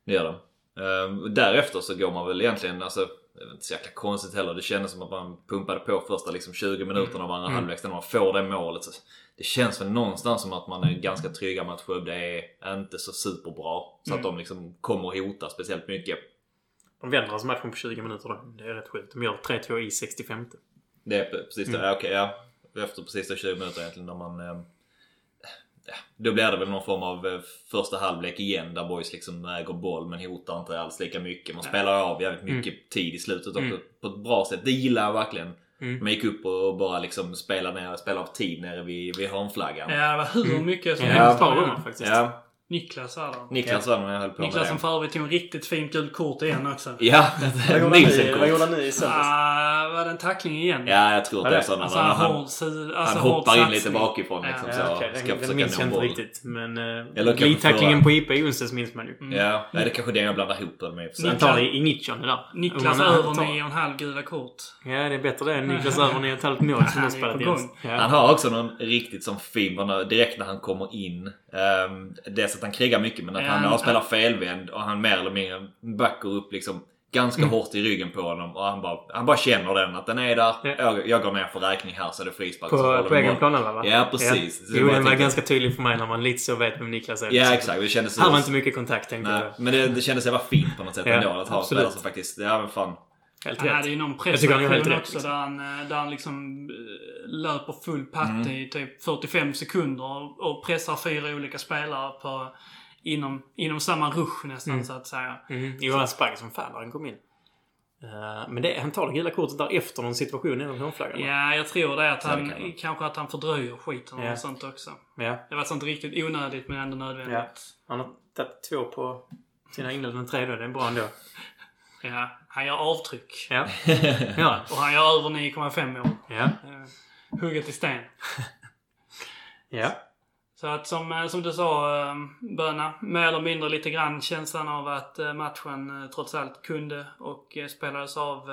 Det gör det. Ehm, därefter så går man väl egentligen, alltså, det är inte så jäkla konstigt heller. Det kändes som att man pumpade på första liksom 20 minuterna av andra Mm. halvlek. När man får det målet. Så det känns väl någonstans som att man är ganska trygga med att Skövde är inte så superbra. Så att Mm. de liksom kommer att hota speciellt mycket. De vänder alltså matchen på 20 minuter då. Det är rätt sjukt. De gör 3-2 i 65. Det är precis det. Mm. Okej, ja. Efter precis de 20 minuter egentligen när man... ehm, ja, då blir det väl någon form av eh, första halvlek igen där boys liksom äger boll men hotar inte alls lika mycket. Man spelar av jävligt mycket tid i slutet också Mm. på ett bra sätt. Det gillar jag verkligen. Mm. Man gick upp och bara liksom spelade ner, spelade av tid nere vid, vid hörnflaggan. Ja, det var hur mycket som Ja, helst. par gånger faktiskt. Ja. Niklas är där. Niklas var nog jag höll på Niklas med som det. för övrigt tog en riktigt fint gult kort igen också. [LAUGHS] Ja, nu- vad Nielsen-kort. gjorde han nu i söndags? Ah, var det en tackling igen? Ja, jag tror att det är Ja, så. Alltså han, han, alltså, han hoppar in lite bakifrån liksom. Ja, så Ja, okej. ska Den, den minns jag inte boll. riktigt. Men uh, kanske glidtacklingen på IP i onsdags minns man ju. Ja, nej, det är kanske det jag blandar ihop det med. Han tar det i 90 det där. Niklas över han tar- 9,5 gula kort. Ja, det är bättre det än [LAUGHS] Niklas över 9,5 mål som Han har spelat i. Han Ja. har också någon riktigt som fin när- direkt när han kommer in. Um, dels att han krigar mycket men att Ja, han, han- han spelar felvänd och han mer eller mindre backar upp liksom ganska Mm. hårt i ryggen på honom. Och han bara, han bara känner den att den är där. Ja. Jag, jag går ner för räkning här så är det frispark. På, på egen planhalva va? Ja, precis. Så Jo, den var tänkte- ganska tydlig för mig när man lite så vet vem Niklas är. Ja Så- exakt. Det kändes Här var inte mycket kontakt tänkte Nej, jag. men det, det kändes jävla fint på något sätt Ja, ändå. Att ha en spelare som faktiskt, ja men fan. Helt rätt. någon han gör helt prestation rätt, också där han, eh, där han liksom eh, löper full patte Mm. i typ 45 sekunder och, pressar fyra olika spelare på inom, inom samma rush nästan Mm. så att säga. Mm. Jo, han sprang som fan när han kom in. Eh, men det, han tar det gula kortet där efter någon situation innan hånflaggan. va? Ja, jag tror det. Att Ja, det han, vara. kanske att han fördröjer skiten och Ja. sånt också. Ja. Det var sånt riktigt onödigt men ändå nödvändigt. Ja. Han har tagit två på sina inledande tre då. Det är bra ändå. [LAUGHS] Ja, han gör avtryck. Ja. ja. Och han gör över 9,5 mål. Ja. Eh, hugget i sten. [LAUGHS] Ja. Så att som, eh, som du sa eh, Böna, mer eller mindre lite grann känslan av att matchen trots allt kunde och spelades av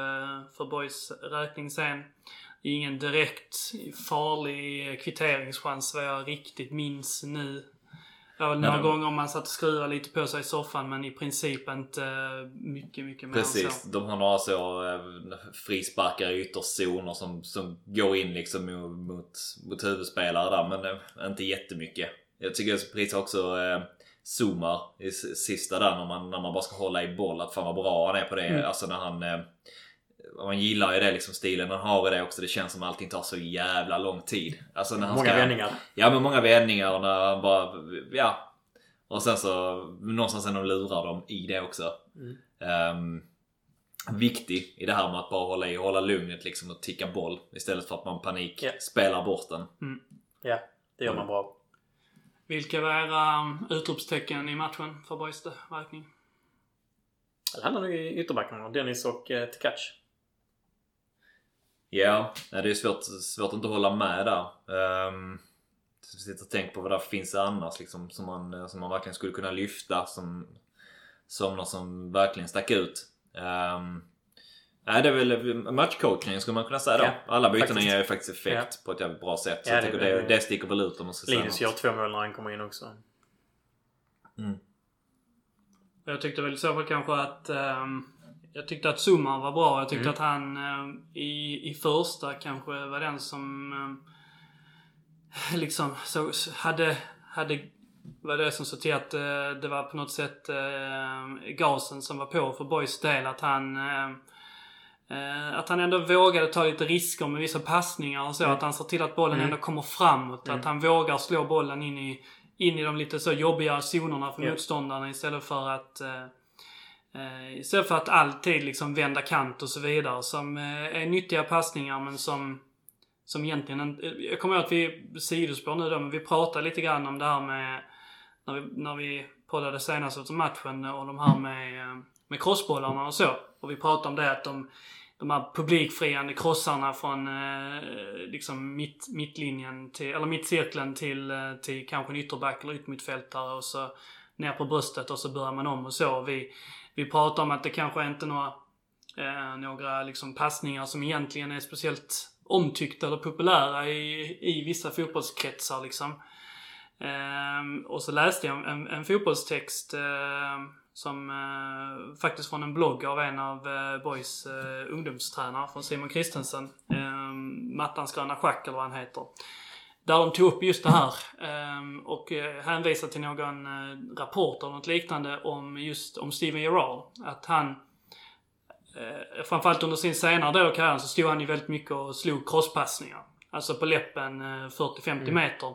för Boys räkning sen. Ingen direkt farlig kvitteringschans vad jag riktigt minns nu. Nej, några men- gånger man satt och skruvade lite på sig i soffan men i princip inte eh, mycket, mycket mer än Precis. så. De har några så eh, frisparkar i ytterzoner som, som går in liksom mot, mot, huvudspelare där. Men eh, inte jättemycket. Jag tycker precis också eh, zoomar i sista där när man, när man bara ska hålla i boll. Att fan vad bra han är på det. Mm. Alltså när han... Eh, man gillar ju det liksom stilen han har i det också. Det känns som att allting tar så jävla lång tid. Alltså när han Många ska, vändningar. Ja men många vändningar och när han bara, ja. Och sen så någonstans ändå lurar de i det också. Mm. Ehm, viktig i det här med att bara hålla i, hålla lugnet liksom och ticka boll. Istället för att man panik Ja. spelar bort den. Ja. Det gör man bra. Vilka var era um, utropstecken i matchen för Boys räkning? Det handlar nog i ytterbackarna. Dennis och eh, Tkac. Ja, nej, det är svårt, svårt att inte hålla med där. Um, sitter och tänker på vad det finns annars liksom, som, man, som man verkligen skulle kunna lyfta som, som något som verkligen stack ut. Um, nej, det är väl matchcoachning skulle man kunna säga då. Ja, Alla bytena faktiskt. ger ju faktiskt effekt på ett jävligt bra sätt. Så Ja, jag det- tycker det, det- det, sticker väl ut om man ska säga Linus något. gör två mål när han kommer in också. Jag tyckte väl i så fall kanske att... ehm, jag tyckte att Zuma var bra. Jag tyckte Mm. att han ehm, i, i första kanske var den som ehm, [LAUGHS] liksom så, hade, hade var det som såg till att eh, det var på något sätt eh, gasen som var på för Boys del. Att han eh, eh, att han ändå vågade ta lite risker med vissa passningar och så. Mm. Att han ser till att bollen Mm. ändå kommer framåt. Mm. Att han vågar slå bollen in i, in i de lite så jobbiga zonerna för Ja. motståndarna istället för att eh, istället för att alltid liksom vända kant och så vidare. Som eh, är nyttiga passningar men som som egentligen inte... Eh, jag kommer ihåg att vi sidospår nu då, men vi pratade lite grann om det här med... När vi, när vi poddade senast efter matchen och de här med, eh, med crossbollarna och så. Och vi pratade om det att de, de här publikfriande krossarna från eh, liksom mitt, mittlinjen till, eller mittcirkeln till, eh, till kanske en ytterback eller yttermittfältare och så ner på bröstet och så börjar man om och så. Vi, vi pratar om att det kanske inte är några, eh, några liksom passningar som egentligen är speciellt omtyckta eller populära i, i vissa fotbollskretsar liksom. Eh, och så läste jag en, en fotbollstext eh, som eh, faktiskt från en blogg av en av eh, Boys eh, ungdomstränare från Simon Kristensen. Eh, Mattans gröna schack eller vad han heter. Där de tog upp just det här ehm, och eh, hänvisade till någon eh, rapport eller något liknande om just om Steven Gerrard. Att han eh, framförallt under sin senare del av karriären så stod han ju väldigt mycket och slog crosspassningar. Alltså på läppen eh, 40-50 meter.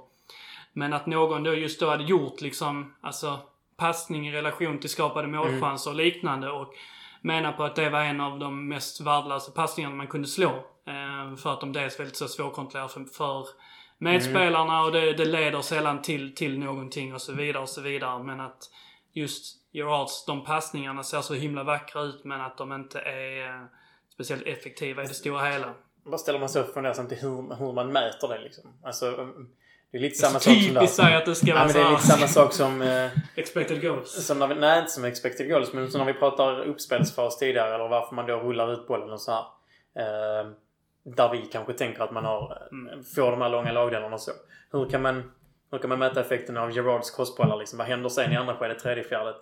Men att någon då just då hade gjort liksom, alltså passning i relation till skapade målchanser och liknande och menar på att det var en av de mest värdelösa passningarna man kunde slå. Eh, för att de dels är väldigt så svårkontrollerade för, för medspelarna och det, det leder sällan till, till någonting och så vidare och så vidare. Men att just Gerards, de passningarna ser så himla vackra ut men att de inte är eh, speciellt effektiva i det stora hela. Bara ställer man sig upp fundersam till hur, hur man mäter det liksom. Alltså, um, det är lite samma sak som Typiskt säga att det ska Ja, vara men det är lite samma sak som... Eh, [LAUGHS] expected goals. som när vi, nej, inte som expected goals, men som när vi pratar uppspelsfas tidigare eller varför man då rullar ut bollen och så här. Eh, där vi kanske tänker att man har, Mm. får de här långa lagdelarna och så. Hur kan man, hur kan man mäta effekten av Gerards crossbollar liksom? Vad händer sen i andra skedet, tredje, fjärde,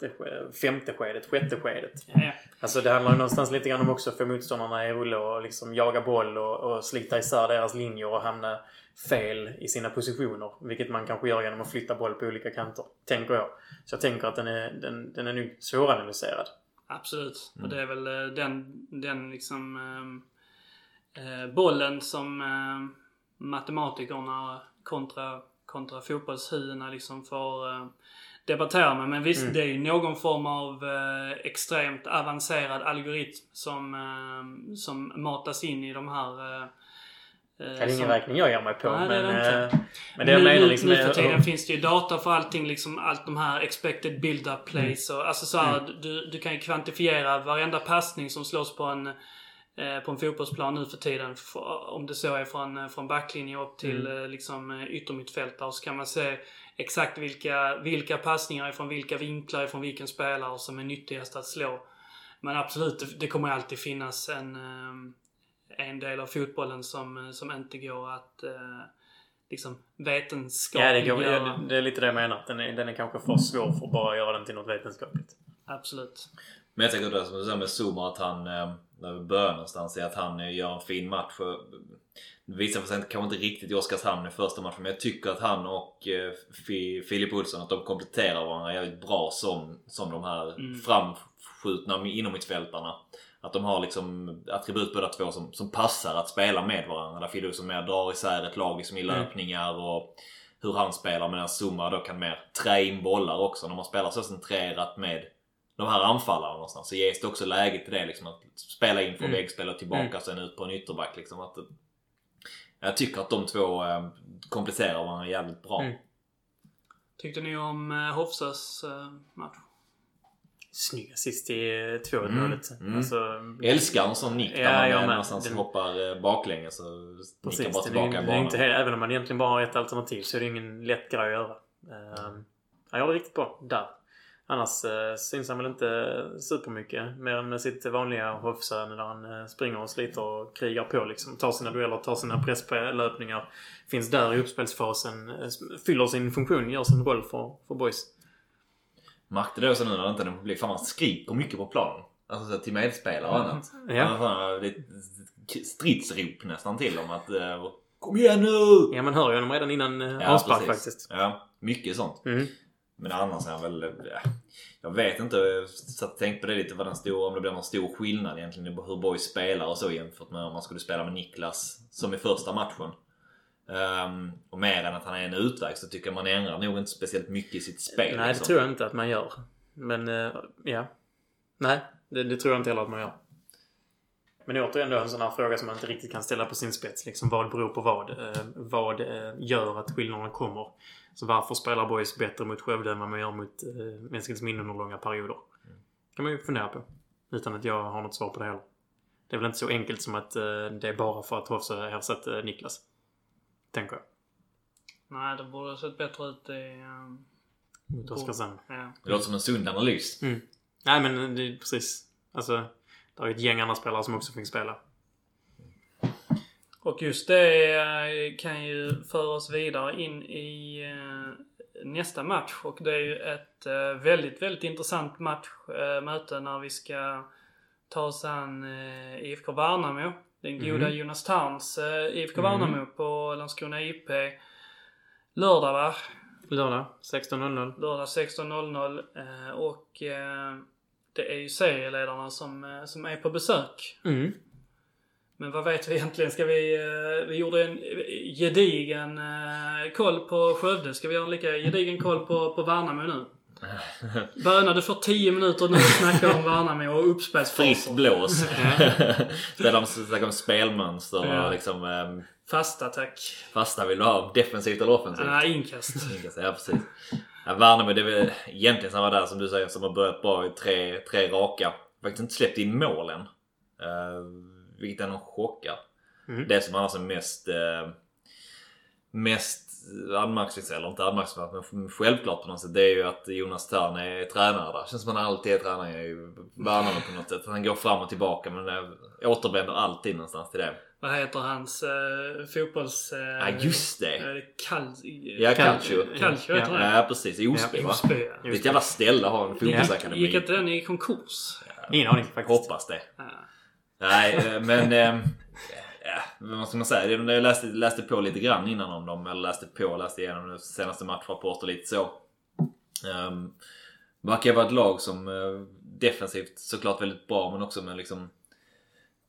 femte skedet, sjätte skedet? Ja. Alltså det handlar ju någonstans lite grann om också att få motståndarna i rulle och liksom jaga boll och, och slita isär deras linjer och hamna fel i sina positioner. Vilket man kanske gör genom att flytta boll på olika kanter. Tänker jag. Så jag tänker att den är, den, den är nog svåranalyserad. Absolut. Och det är väl eh, den, den liksom eh, eh, bollen som eh, matematikerna kontra, kontra fotbollshuvudena liksom får eh, debattera med. Men visst, Mm. det är ju någon form av eh, extremt avancerad algoritm som, eh, som matas in i de här eh, Det är ingen som- räkning jag ger mig på. Nej, är men, det eh, men det jag nu, menar liksom nu är- för tiden finns det ju data för allting. Liksom allt de här expected build-up plays. Och, alltså så här, Mm. du, du kan ju kvantifiera varenda passning som slås på en, eh, på en fotbollsplan nu för tiden. Om det så är från, eh, från backlinje upp till Mm. eh, liksom, eh, yttermittfältare. Så kan man se exakt vilka, vilka passningar från vilka vinklar från vilken spelare som är nyttigast att slå. Men absolut, det, kommer alltid finnas en, eh, en del av fotbollen som, eh, som inte går att eh, liksom Ja, vetenskapliggöra. det, går, ja, det är lite det jag menar. Den är, den är kanske för svår för att bara göra den till något vetenskapligt. Absolut. Men jag tänker det som du säger med Zuma att han, eh, när vi börjar någonstans, är att han eh, gör en fin match. Det visar sig kanske inte riktigt i Oskarshamn i första matchen men jag tycker att han och eh, Fi- Filip Olsson att de kompletterar varandra jävligt bra som, som de här Mm. framskjutna inomhutfältarna. Att de har liksom attribut båda två som, som passar att spela med varandra. Där Filip Olsson mer drar isär ett lag liksom i Mm. löpningar och hur han spelar medan Zuma då kan mer trä in bollar också. När man spelar så centrerat med de här anfallarna någonstans så ges det också läge till det liksom att spela in från Mm. väggspel och tillbaka Mm. sen ut på en ytterback liksom. Att, jag tycker att de två eh, kompletterar varandra jävligt bra. Mm. Tyckte ni om eh, Hofsas eh, match? Snygg assist i 2-1 Mm, målet. mm. Alltså, Älskar en sån nick där Ja, man jag eh, någonstans Den- hoppar eh, baklänges och nickar Precis. bara Det är, tillbaka i det är inte, helt- även om man egentligen bara har ett alternativ så är det ingen lätt grej att göra. Uh, gör det riktigt bra där. Annars uh, syns han väl inte supermycket. Mer än med sitt vanliga Hofsa när han uh, springer och sliter och krigar på liksom. Tar sina dueller, tar sina presslöpningar. Finns där i uppspelsfasen. eh, fyller sin funktion, gör sin roll för, för boys. Märkte det också nu när det inte är publik. Fan man skriker mycket på planen. Alltså till medspelare och annat. Ja. Alltså, stridsrop nästan till dem att eh, Kom igen nu! Ja, man hör ju honom redan innan uh, Ja, avspark faktiskt. Ja, mycket sånt. Mm. Men annars är han väl... Ja, jag vet inte. Jag satt och tänkte på det lite. Vad den stor, om det blir någon stor skillnad egentligen hur Boys spelar och så jämfört med om man skulle spela med Niklas som i första matchen. Ehm, och mer än att han är en utväg så tycker jag man ändrar nog inte speciellt mycket i sitt spel. Nej, det liksom. tror jag inte att man gör. Men, eh, ja. Nej, det, det tror jag inte heller att man gör. Men det återigen då en sån här fråga som man inte riktigt kan ställa på sin spets. Liksom, vad beror på vad? Eh, vad eh, gör att skillnaderna kommer? Så varför spelar Boys bättre mot Skövde än vad man gör mot eh, Eskilsminne under långa perioder? kan man ju fundera på. Utan att jag har något svar på det heller. Det är väl inte så enkelt som att eh, det är bara för att Hofsa har ersatt eh, Niklas. Tänker jag. Nej, det borde ha sett bättre ut i... Um, Mot Oskarshamn. ja. Det låter som en sund analys. Mm. Nej men det är precis. Alltså, det är ju ett gäng andra spelare som också fick spela. Och just det eh, kan ju föra oss vidare in i eh, nästa match. Och det är ju ett eh, väldigt, väldigt intressant match, möte när vi ska ta oss an IFK Värnamo. Den goda Mhm. Jonas eh, IFK Mhm. Värnamo på Landskrona IP. Lördag va? Lördag 16.00. Lördag 16.00. Eh, och det är ju serieledarna som, som är på besök. Mm. Men vad vet vi egentligen? Ska vi... eh, Vi gjorde en gedigen eh, koll på Skövde. Ska vi göra en lika gedigen koll på, på Värnamo nu? [LAUGHS] Böna, du får 10 minuter nu att snacka om Värnamo och Fritt uppspelsfaser. blås. [LAUGHS] Där de snackar om spelmönster Ja. och liksom ehm, Fasta tack. fasta vill du ha defensivt eller offensivt? Ah, [LAUGHS] inkast. Ja precis. Ja, Värnamo det är väl egentligen samma där som du säger som har börjat bra i tre, tre raka. Faktiskt inte släppt in mål än. Uh, vilket ändå chockar. Mm. Det som annars är mest eh, mest anmärkningsvärt, eller inte anmärkningsvärt men självklart på något sätt. Det är ju att Jonas Thern är tränare där. Känns som han alltid är tränare i Värnamo på något sätt. Han går fram och tillbaka men eh, återvänder alltid någonstans till det. Vad heter hans uh, fotbolls... Uh, Ja just det! Kal... Ja, Cal- Calcio. Calcio heter det. Ja precis, i Osby Ja, va? Osby, ja. Det är ett jävla ställe att ha en fotbollsakademi. Gick inte den i konkurs? Ingen aning faktiskt. Hoppas det. Ja. Nej, eh, men... eh, Ja, vad ska man säga? Jag läste, läste på lite grann innan om dem. Eller läste på, läste igenom senaste matchrapport och lite så. Um, verkar vara ett lag som eh, defensivt såklart väldigt bra men också med liksom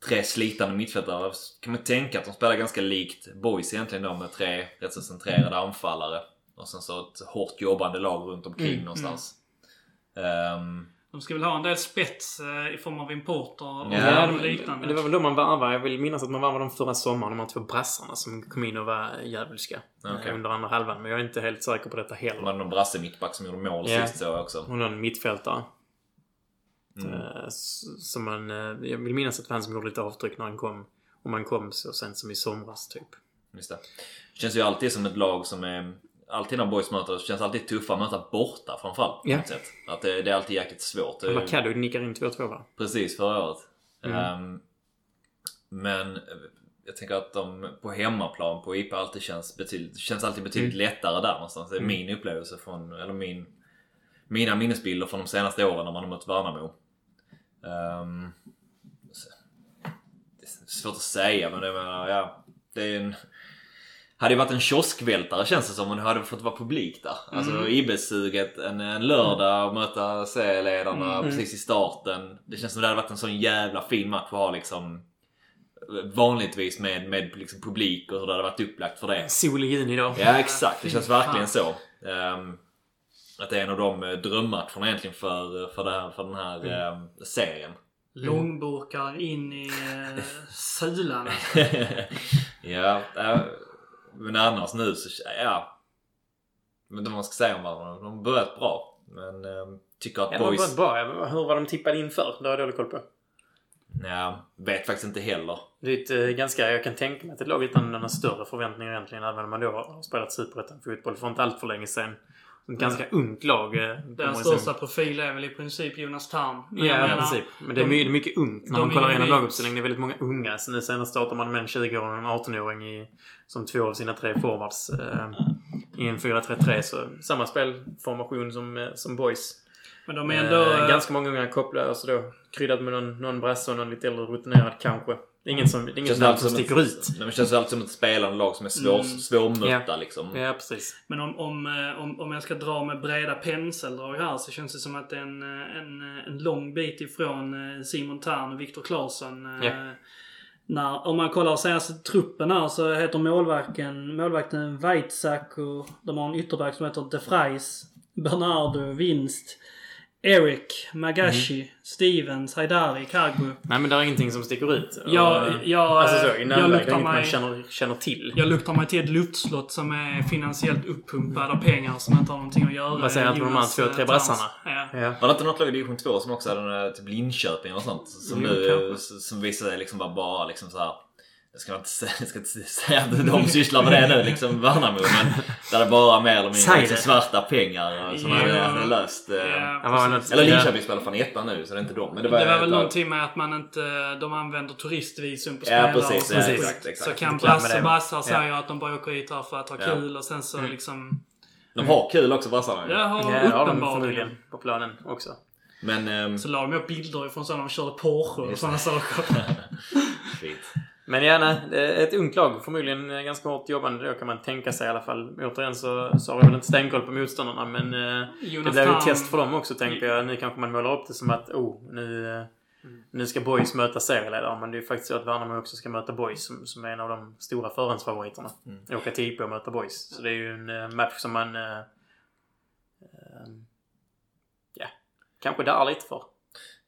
tre slitande mittfältare. Kan man tänka att de spelar ganska likt Boys egentligen då med tre rätt så centrerade anfallare. Och sen så ett hårt jobbande lag runt omkring Mm, någonstans. Ehm, De ska väl ha en del spets eh, i form av importer och Ja, och liknande. men det var väl då man varvade. Jag vill minnas att man varvade dem förra sommaren. De här två brassarna som kom in och var djävulska. Eh, Under andra halvan. Men jag är inte helt säker på detta de heller. hade någon brasse mittback som gjorde mål Ja. sist så också. Och någon mittfältare. Mm. Eh, Som man... Jag vill minnas att det var han som gjorde lite avtryck när han kom. Och man kom så sent som i somras typ. Just det. Känns ju alltid som ett lag som är... Alltid när boys möter så känns det alltid tuffa att möta borta framförallt. På sätt. Att det, det är alltid jäkligt svårt. Det Macado nickar in 2-2 va? precis förra året. Mm. Ehm, men eh, jag tänker att de på hemmaplan på IP alltid känns betydligt, känns alltid betydligt lättare där någonstans. Det är Mm. min upplevelse från, eller min, mina minnesbilder från de senaste åren när man har mött Värnamo. Så- det är svårt att säga men jag menar, ja. Det är en... Hade ju varit en kioskvältare känns det som om det hade fått vara publik där. Alltså Mm. IB-suget en, en lördag och möta serieledarna Mm. precis i starten. Det känns som det hade varit en sån jävla fin match att ha liksom vanligtvis med, med liksom publik och hur det hade varit upplagt för det. Sol i juni då. Ja exakt, det känns verkligen så. Ehm, att det är en av de eh, drömmatcherna egentligen för, för, det här, för den här Mm. ehm, serien. Långburkar in i uh, [LAUGHS] sulan. [LAUGHS] ja, äh, men annars nu så, ja. Jag vet inte vad man ska säga om varandra. De har börjat bra. Men ehm, tycker att Ja, de har boys... varit bra. Hur var de tippade inför? Det har jag dålig koll på. Ja, vet faktiskt inte heller. Det är ett eh, ganska, jag kan tänka mig att ett lag utan några större förväntningar egentligen, även om man då har spelat superettan-fotboll för inte allt för länge sedan. Ett ganska ungt lag. eh, Deras största profil är väl i princip Jonas Tarn. Men Ja, jag i menar, princip. Men det är mycket, mycket ungt när man kollar igenom laguppställningen. Det är väldigt många unga. Så nu senast startar man med en 20-åring och en 18-åring i, som två av sina tre forwards eh, i en 4-3-3. Så samma spelformation som, eh, som boys. Men de är ändå... Eh, ganska många unga kopplare. Alltså då kryddat med någon, någon brasse och någon lite äldre rutinerad kanske. Det är ingen som, det är inget namn som sticker ett, ut. Nej, det känns alltid som ett spelande lag som är svår, Mm. svårmötta liksom. Ja, precis. Men om, om, eh, om, om jag ska dra med breda penseldrag här så känns det som att det är en, eh, en, en lång bit ifrån eh, Simon Thern och Viktor Claesson. eh, Ja. När, om man kollar senaste truppen här så heter målvakten, målvakten Weitzak och de har en ytterback som heter De Vries, Bernardo, Winst, Eric, Magashi, Mm. Stevens, Haidari, Kagbu. Nej, men det är ingenting som sticker ut. Jag, jag, alltså så, i jag, luktar inget man mig, känner, känner till. jag luktar mig till ett luftslott som är finansiellt uppumpad av pengar som inte har någonting att göra Vad säger han till de här två, eh, tre brassarna? Ja. Ja. Var det inte något lag i division 2 som också hade eh, typ Linköping och sånt? Som nu som visade sig liksom bara, bara liksom så här. Jag ska inte säga, [LAUGHS] jag ska inte säga att de sysslar med det nu, liksom Värnamo. Men där det bara mer eller mindre liksom svarta pengar som Ja. hade, hade löst. eh, Ja, precis. något- Eller Linköping spelar fan ettan nu så det är inte de. Men det var, Det var väl lag- någonting med att man inte, de använder turistvisum på Ja, spelare precis, och ja, exakt, exakt. Så kan. Brassar Ja. säga att de bara åker hit här för att ha Ja. kul och sen så Mm. liksom... De har kul också brassarna ju. Ja, Ja, de uppenbarligen. förmodligen på planen också. Men... ehm, Så la de upp bilder ifrån så när de körde Porsche och sådana saker. [LAUGHS] fint. Men gärna ett ungt lag. Förmodligen ganska hårt jobbande då kan man tänka sig i alla fall. Återigen så, så har vi väl inte stenkoll på motståndarna men eh, det Jonas blir ju ett test för dem också tänker jag. Nu kanske man målar upp det som att oh, nu, eh, nu ska Boys möta serieledare. Men det är ju faktiskt så att Värnamo också ska möta Boys som, som är en av de stora förhandsfavoriterna. Mm. Åka till IP och möta Boys. Så det är ju en eh, match som man... eh, eh, kanske darrar lite för.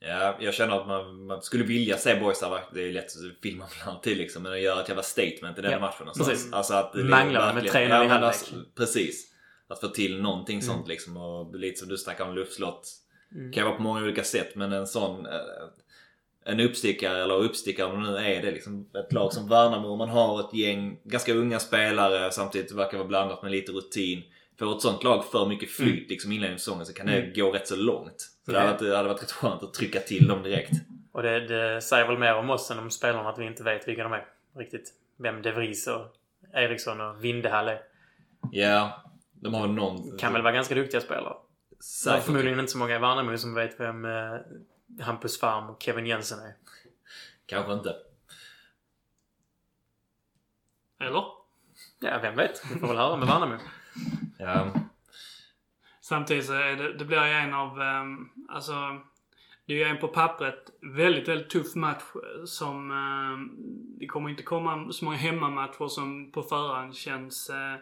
Ja, jag känner att man, man skulle vilja se boys där. Det är lätt att filma [LAUGHS] alltid liksom. Men att göra ett jävla statement i den Ja, matchen. precis. Alltså att det Manglar med verkligen- 3-0 i halvlek. alltså, Precis. Att få till någonting Mm. sånt liksom. Och lite som du snackade om luftslott. Mm. Kan vara på många olika sätt men en sån... eh, En uppstickare eller uppstickare om det nu är det liksom. Ett lag som Värnamo. Man har ett gäng ganska unga spelare samtidigt verkar vara blandat med lite rutin. Får ett sånt lag för mycket flyt liksom inledningen av säsongen så kan det Mm. gå rätt så långt. Så det Ja. hade varit, det hade varit rätt skönt att trycka till dem direkt. Och det, det säger väl mer om oss än om spelarna att vi inte vet vilka de är. Riktigt. Vem De Vries och Eriksson och Vindehall är. Ja, de har väl någon... Kan väl vara ganska duktiga spelare. Det Säkert. förmodligen inte så många i Värnamo som vet vem eh, Hampus Farm och Kevin Jensen är. Kanske inte. Eller? Ja, vem vet? Vi får väl höra med Värnamo. Ja. Samtidigt så är det, det blir ju en av, ehm, alltså, det är ju en på pappret väldigt, väldigt tuff match som, ehm, det kommer inte komma så många hemmamatcher som på förhand känns, eh,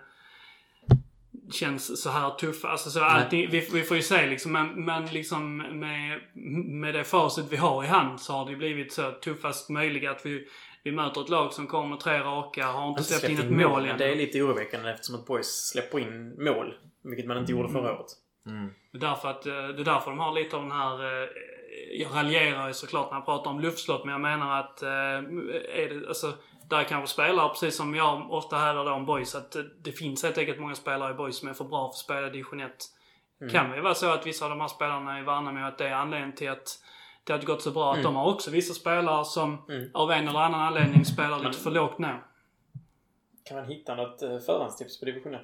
känns så här tuffa. Alltså så allting, vi, vi får ju se liksom, men, men liksom med, med det facit vi har i hand så har det blivit så tuffast möjliga att vi, vi möter ett lag som kommer med tre raka, har inte släppt in ett mål men än. Det är lite oroväckande eftersom att Boys släpper in mål. Vilket man inte gjorde förra året. Mm. Det är därför, att, eh, det är därför de har lite av den här... eh, Jag raljerar ju såklart när jag pratar om luftslott, men jag menar att... eh, Är det, alltså, där kanske spelare, precis som jag ofta hävdar om boys, att det finns helt enkelt många spelare i boys som är för bra för att spela division 1. Kan det ju vara så att vissa av de här spelarna i Värnamo, att det är anledningen till att det har gått så bra. Att de har också vissa spelare som Mm. av en eller annan anledning spelar lite Men- för lågt nu. Kan man hitta något eh, förhandstips på division 1?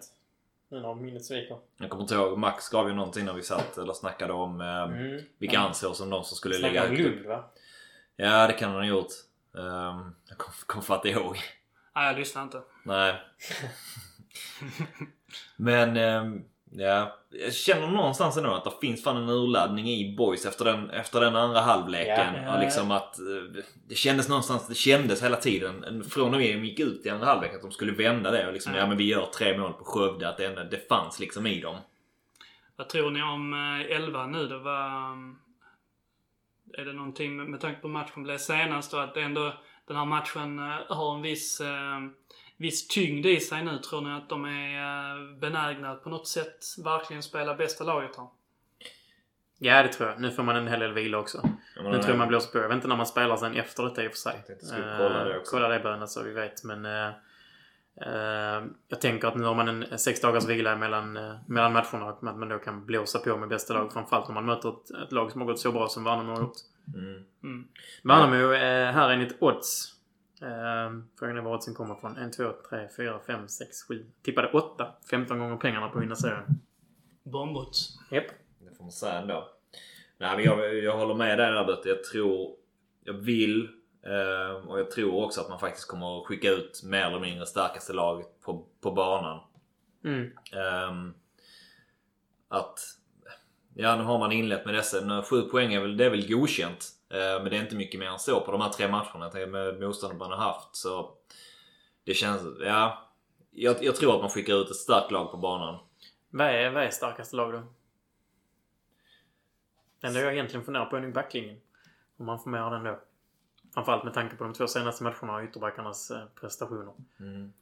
Nu när minnet sviker. Jag kommer inte ihåg, Max skrev ju någonting när vi satt eller snackade om eh, Mm. vilka anser som de som skulle Snackar ligga högt upp. Lund va? Ja, det kan han ha gjort. Um, jag kommer kom fatt ihåg. Nej, jag lyssnar inte. Nej. [LAUGHS] Men, ehm, ja. Jag känner någonstans ändå att det finns fan en urladdning i boys efter den, efter den andra halvleken. Ja, ja, och liksom att eh, det kändes någonstans, det kändes hela tiden en- från när vi gick ut i andra halvlek att de skulle vända det och liksom, Ja. men vi gör tre mål på Skövde. Att det, ändå, det fanns liksom i dem. Vad tror ni om eh, 11 nu? Det var... um, Är det någonting med, med tanke på matchen blev senast och att det ändå den här matchen eh, har en viss, eh, viss tyngd i sig nu. Tror ni att de är eh, benägna att på något sätt verkligen spela bästa laget här? Ja, det tror jag. Nu får man en hel del vila också. Jag Nu menar, tror jag man blåser på. Jag vet inte när man spelar sen efter detta i och för sig. jag kolla det Eh, också. Kolla det Böna så vi vet. Men eh, jag tänker att nu har man en sex dagars vila mellan, mellan matcherna och att man då kan blåsa på med bästa lag. Framförallt om man möter ett, ett lag som har gått så bra som Värnamo har gjort. Mm. Mm. Värnamo är här enligt odds. Eh, frågan är var oddsen kommer från. 1, 2, 3, 4, 5, 6, 7. Tippade 8. 15 gånger pengarna på att vinna serien. Bombots. Japp. Det får man säga ändå. Nej men jag, jag håller med dig där Bötte. Jag tror... Jag vill eh, och jag tror också att man faktiskt kommer att skicka ut mer eller mindre starkaste lag på, på banan. Mm. Ehm, att... Ja, nu har man inlett med dessa. Nu, Sju poäng är väl, det är väl godkänt. Eh, men det är inte mycket mer än så på de här tre matcherna jag med motståndet man har haft. Så det känns... Ja. Jag, jag tror att man skickar ut ett starkt lag på banan. Vad är, vad är starkaste lag då? Det enda jag egentligen funderar på är nog backlinjen. Om man får med den då. Framförallt med tanke på de två senaste matcherna och ytterbackarnas eh, prestationer. Mm.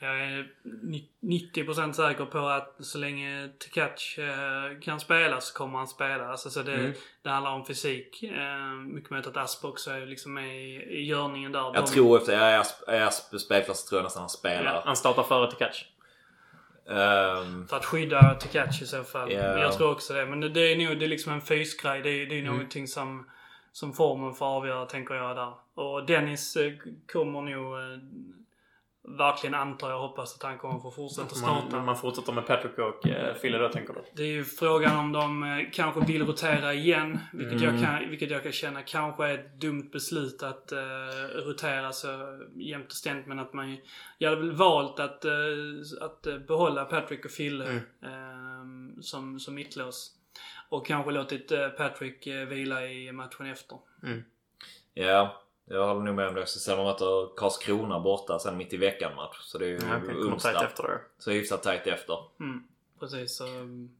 Jag är ni- 90% säker på att så länge Tkac eh, kan spela så kommer han spela. Alltså, så det, Mm. det handlar om fysik. Eh, mycket möjligt att Asp också är liksom med i, görningen där. Jag De- tror efter är Asp, är Asp spelklass tror jag nästan han spelar. Han startar före till catch. Ehm, För att skydda Tkac i så fall. Ja. Men jag tror också det. Men det, det är nog det är liksom en fysgrej. Det är, det är Mm. någonting som, som formen får avgöra, tänker jag där. Och Dennis eh, kommer nog verkligen antar jag hoppas att han kommer få fortsätta starta. Man, man fortsätter med Patrick och eh, Fille då tänker du? Det är ju frågan om de eh, kanske vill rotera igen. Vilket, Mm. jag, kan, vilket jag kan känna kanske är ett dumt beslut att eh, rotera så jämt och ständigt. Men att man jag hade väl valt att, eh, att eh, behålla Patrick och Fille Mm. eh, som, som mittlås. Och kanske låtit eh, Patrick eh, vila i matchen efter. ja, jag håller nog med om det. Så sen man möter Karlskrona borta sen mitt i veckan match. Så det är ju Ja, okay. Onsdag. tajt efter då. Så hyfsat tajt efter. Mm, precis. Så, mm,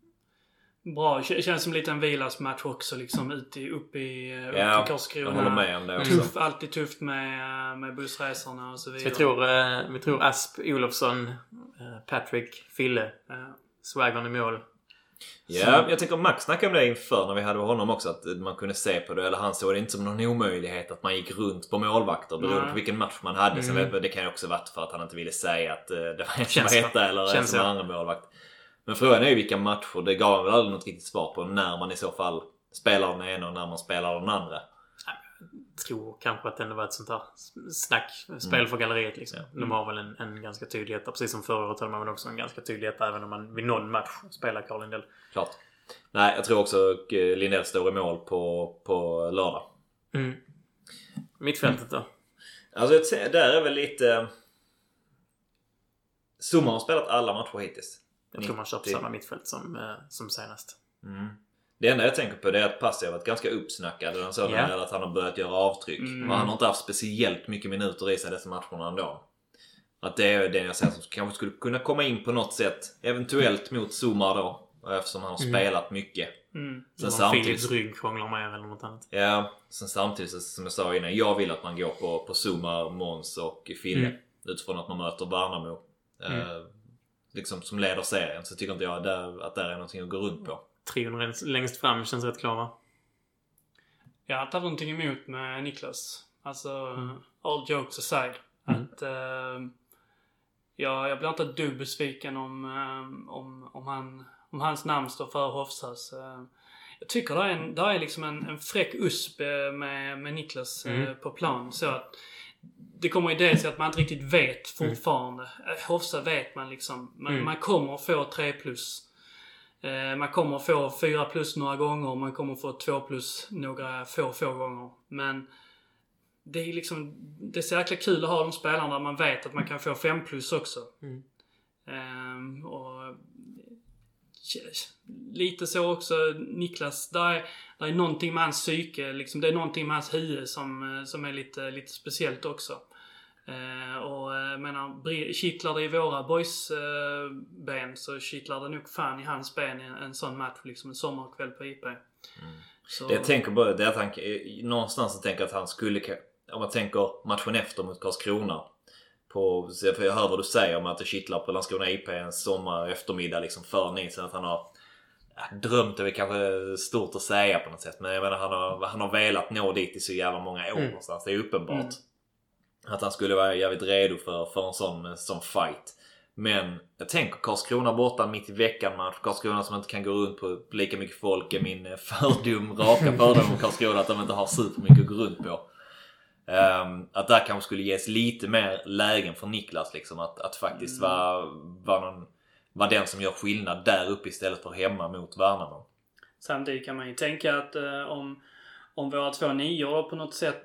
bra. K- känns som lite en vilasmatch också liksom ut i, upp i, upp Ja, till jag Karlskrona. håller med om det också. Tuff, alltid tufft med, med bussresorna och så Så vidare. vi tror, eh, vi tror Asp, Olofsson, eh, Patrick, Fille, Ja. Swaggern i mål. Ja, jag tänker Max snackade om det inför när vi hade honom också. Att man kunde se på det, eller han såg det inte som någon omöjlighet att man gick runt på målvakter beroende Nej. på vilken match man hade. Sen Mm. vet, det kan ju också varit för att han inte ville säga att eh, det var en som var så. etta eller en som var så. andra målvakt. Men frågan är ju vilka matcher. Det gav han väl aldrig något riktigt svar på när man i så fall spelar den ena och när man spelar den andra. Tror kanske att det ändå var ett sånt här snack. Spel för galleriet liksom. Ja. De har väl en, en ganska tydlig etta. Precis som förra året hade man väl också en ganska tydlig etta även om man vid någon match spelar Carl Lindell. Klart. Nej, jag tror också eh, Lindell står i mål på, på lördag. Mm. Mittfältet då? Alltså där är väl lite... Zuma har spelat alla matcher hittills. Jag tror man kör på 90. samma mittfält som, eh, som senast. Mm. Det enda jag tänker på det är att Passi har varit ganska uppsnackad. Och så Ja. yeah. att han har börjat göra avtryck. Mm. Och han har inte haft speciellt mycket minuter i sig dessa matcherna ändå. Att det är den jag ser som kanske skulle kunna komma in på något sätt. Eventuellt mot Zuma då. Eftersom han har Mm. spelat mycket. Mm. Sen samtidigt, Philips rygg krånglar med eller något annat. ja, sen samtidigt som jag sa innan. Jag vill att man går på, på Zuma, Måns och Fille. Mm. Utifrån att man möter Värnamo. Mm. Eh, liksom som leder serien. Så tycker inte jag där, att det är någonting att gå runt på. Trion längst- fram känns rätt klar va? Jag har inte haft någonting emot med Niklas. Alltså, Mm. all jokes aside. Mm. Att, eh, ja, jag blir inte ett dugg besviken om, eh, om, om, han, om hans namn står för Hofsas. Eh, jag tycker det är, en, det är liksom en, en fräck USP eh, med, med Niklas eh, Mm. på plan. Så att det kommer ju dels att man inte riktigt vet Mm. fortfarande. Eh, Hofsa vet man liksom. Man, Mm. man kommer att få 3 plus. Eh, Man kommer få 4 plus några gånger, man kommer få 2 plus några få, få gånger. Men det är liksom, det är så jäkla kul att ha de spelarna där man vet att man kan få 5 plus också. Mm. Ehm, och lite så också Niklas, där är, där är någonting med hans psyke, liksom, det är någonting med hans huvud som, eh, som är lite, lite speciellt också. Eh, och eh, jag menar, kittlar det i våra boys eh, ben så kittlar det nog fan i hans ben en, en sån match, liksom en sommarkväll på IP. Så, Det jag tänker bara, det är att han, någonstans så tänker jag att han skulle, om man tänker matchen efter mot Karlskrona. På, för jag hör vad du säger om att det kittlar på Landskrona IP en sommar eftermiddag liksom för Nilsen. Att han har drömt är väl kanske stort att säga på något sätt. Men jag menar han har, han har velat nå dit i så jävla många år Mm. någonstans. Det är uppenbart. Mm. Att han skulle vara jävligt redo för, för en sån, sån fight. Men jag tänker Karlskrona borta mitt i veckan match. Karlskrona som inte kan gå runt på lika mycket folk är min eh, fördom, raka fördom om Karlskrona att de inte har supermycket att gå runt på. Ehm, att där kanske skulle ges lite mer lägen för Niklas liksom. Att, att faktiskt Mm. vara, vara, någon, vara den som gör skillnad där uppe istället för hemma mot Värnamo. Samtidigt kan man ju tänka att eh, om, om våra två nior på något sätt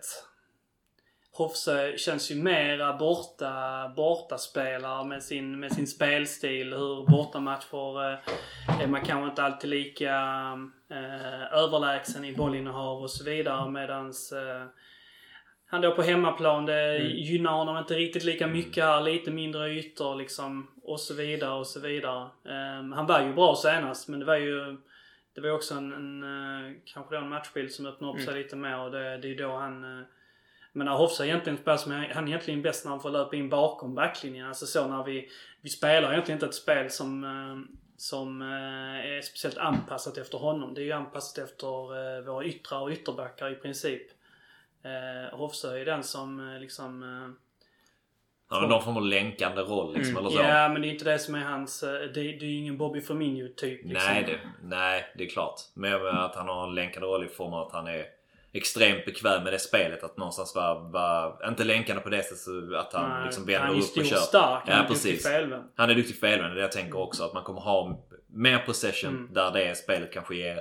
Hofse känns ju mera borta, bortaspelare med sin, med sin spelstil. Hur bortamatcher eh, är man kanske inte alltid lika eh, överlägsen i bollinnehav och så vidare. Medans eh, han då på hemmaplan, det Mm. gynnar honom inte riktigt lika mycket här. Lite mindre ytor liksom. Och så vidare och så vidare. Eh, han var ju bra senast men det var ju det var också en, en eh, kanske då en matchbild som öppnade upp sig lite mer och det, det är då han eh, men när Hofsa egentligen spelar som han är egentligen bäst när han får löpa in bakom backlinjen. Alltså så när vi, vi spelar egentligen inte ett spel som, eh, som eh, är speciellt anpassat efter honom. Det är ju anpassat efter eh, våra yttrar och ytterbackar i princip. Hofsa är den som liksom... Han har någon form av länkande roll liksom, Mm. eller så. ja, men det är inte det som är hans... Det, det är ju ingen Bobby Firmino-typ. Liksom. Nej, det, nej, det är klart. Men jag menar att han har en länkande roll i form av att han är extremt bekväm med det spelet. Att någonstans vara, vara inte länkande på det sättet att han Nej, liksom vänder han är ju upp stor och och kör. stark. Ja, Han är duktig precis. felvänd. Han är duktig felvänd. Det är det jag tänker också. Att man kommer ha mer possession Mm. där det spelet kanske ger...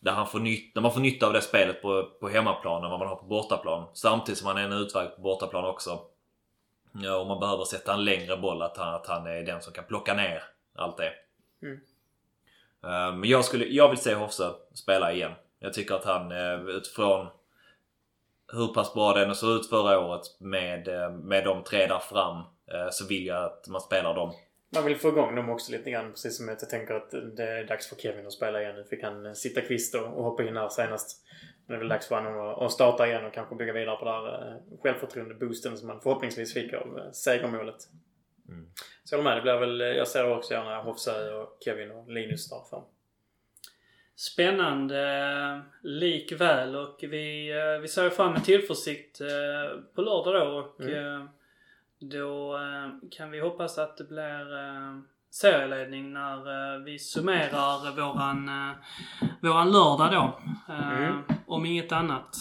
Där, han får nytt, där man får nytta av det spelet på, på hemmaplan än vad man har på bortaplan. Samtidigt som han är en utväg på bortaplan också. Ja, och man behöver sätta en längre boll. Att han, att han är den som kan plocka ner allt det. Mm. Eh, Men jag, skulle, jag vill se Hofsa spela igen. Jag tycker att han eh, utifrån hur pass bra den såg ut förra året med, eh, med de tre där fram. eh, Så vill jag att man spelar dem man vill få igång dem också lite grann. Precis som att jag tänker att det är dags för Kevin att spela igen. Nu fick han sitta kvist och, hoppa in här senast. Nu är det väl dags för honom att, starta igen och kanske bygga vidare på det här självförtroende-boosten som man förhoppningsvis fick av segermålet. Mm. Så jag håller med. Det blir väl, jag ser också gärna Hofsö och Kevin och Linus där fram. Spännande likväl och vi, eh, vi ser fram med tillförsikt eh, på lördag då och Mm. eh, då kan vi hoppas att det blir serieledning när vi summerar våran, våran lördag då. Mm. Om inget annat.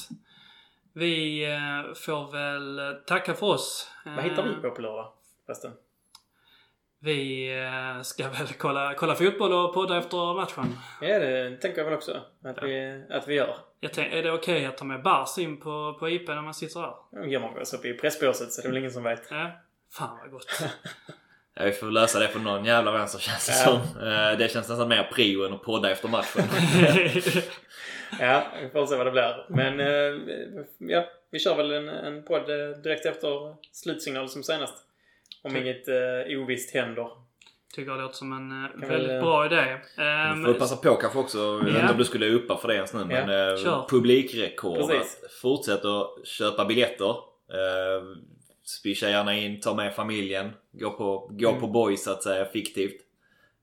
Vi får väl tacka för oss. Vad hittar vi på på lördag förresten? Vi eh, ska väl kolla, kolla fotboll och podda efter matchen. Ja, det tänker jag väl också att, vi, att vi gör. Jag tänk, är det okej att ta med bars in på, på IP när man sitter här? Då gör man väl så uppe i pressbåset så det är väl ingen som vet. Ja. Fan vad gott. [LAUGHS] Ja, vi får lösa det på någon jävla vänster känns det Ja. som. Eh, Det känns nästan mer prio än att podda efter matchen. [LAUGHS] Ja, vi får se vad det blir. Men eh, ja, vi kör väl en, en podd direkt efter slutsignal som senast. Om Okej. inget eh, ovisst händer. Tycker jag låter som en eh, Kan väldigt väl, bra idé. Du Ehm, får passa på kanske också, jag inte om du skulle uppa för det ens nu, men eh, Kör. publikrekord. Precis. Fortsätt att köpa biljetter. Eh, Swisha gärna in, ta med familjen. Gå på, gå Mm. på boys så att säga, fiktivt.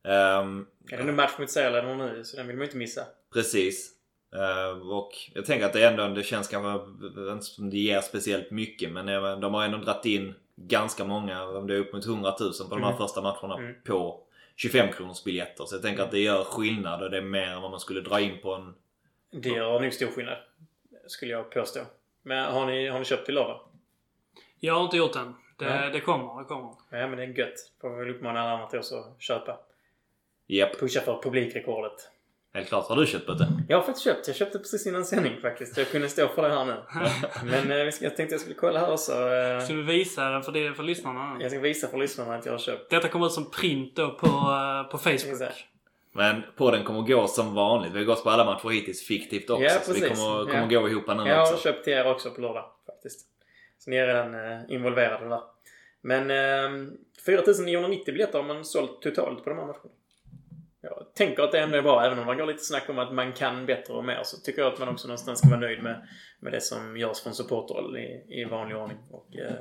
Ehm, Är det nu match mot serieledaren nu så den vill man inte missa. Precis. Eh, och jag tänker att det ändå, det känns kanske inte som det ger speciellt mycket men eh, de har ändå dratt in ganska många, om det är upp mot 100 000 på de här Mm. första matcherna Mm. på 25 kronors biljetter. Så jag tänker att det gör skillnad och det är mer än vad man skulle dra in på en... Det gör nog stor skillnad. Skulle jag påstå. Men har ni, har ni köpt till lördag? jag har inte gjort den. Det, Nej. det kommer, det kommer. Ja men det är gött. Får vi väl uppmana alla andra till oss att köpa. Japp, Pusha för publikrekordet. Helt klart. Har du köpt det? Jag har faktiskt köpt. Jag köpte precis innan sändning faktiskt. Jag kunde stå för det här nu. [LAUGHS] Men eh, jag tänkte jag skulle kolla här också. eh, Ska du visa den för, det, för lyssnarna? Jag ska visa för lyssnarna att jag har köpt. Detta kommer ut som print då på, eh, på Facebook. Exakt. Men podden kommer gå som vanligt. Vi har gått på alla matcher hittills fiktivt också. Ja, så vi precis. kommer, Ja. kommer gå ihop nu Jag har också. köpt till er också på lördag faktiskt. Så ni är redan eh, involverade där. Men eh, 4990 biljetter har man sålt totalt på de här matcherna. Jag tänker att det ändå är bra, även om man går lite snack om att man kan bättre och mer. Så tycker jag att man också någonstans ska vara nöjd med, med det som görs från supporterhåll i, i vanlig ordning. Och, eh,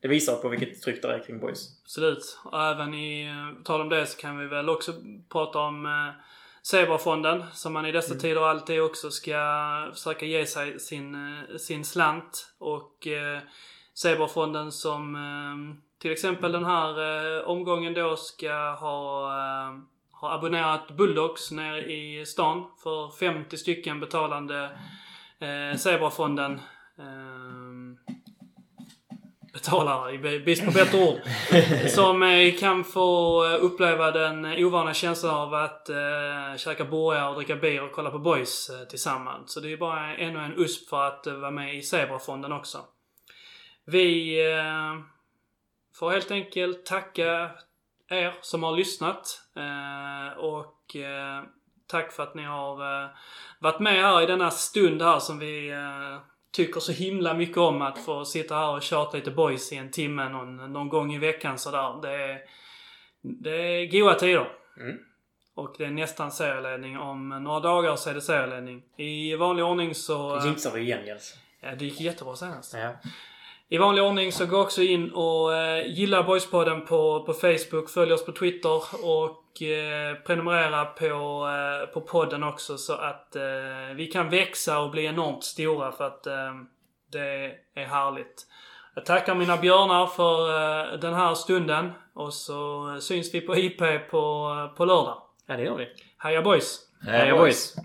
det visar på vilket tryck det är kring boys. Absolut. Och även i eh, tal om det så kan vi väl också prata om eh, Zebrafonden som man i dessa tider alltid också ska försöka ge sig sin, eh, sin slant. Och eh, Zebrafonden som eh, till exempel den här eh, omgången då ska ha, eh, ha abonnerat Bulldogs nere i stan för 50 stycken betalande eh, Zebrafonden. Eh, betalare i brist på bättre ord. [LAUGHS] Som eh, kan få eh, uppleva den ovana känslan av att eh, käka burgare och dricka bier och kolla på boys eh, tillsammans. Så det är bara ännu en USP för att eh, vara med i Zebrafonden också. Vi eh, får helt enkelt tacka er som har lyssnat. Eh, och eh, tack för att ni har eh, varit med här i denna stund här som vi tycker så himla mycket om att få sitta här och tjata lite boys i en timme någon, någon gång i veckan sådär. Det är, det är goa tider. Mm. Och det är nästan serieledning. Om några dagar så är det serieledning. I vanlig ordning så... Jinxar vi igen Jens. Ja, det gick jättebra senast. Ja. I vanlig ordning så gå också in och eh, gilla Boyspodden på, på Facebook, följ oss på Twitter och eh, prenumerera på, eh, på podden också så att vi kan växa och bli enormt stora för att det är härligt. Jag tackar mina björnar för den här stunden och så syns vi på IP på, på lördag. ja, det gör vi. Heja boys! Hej Heja boys!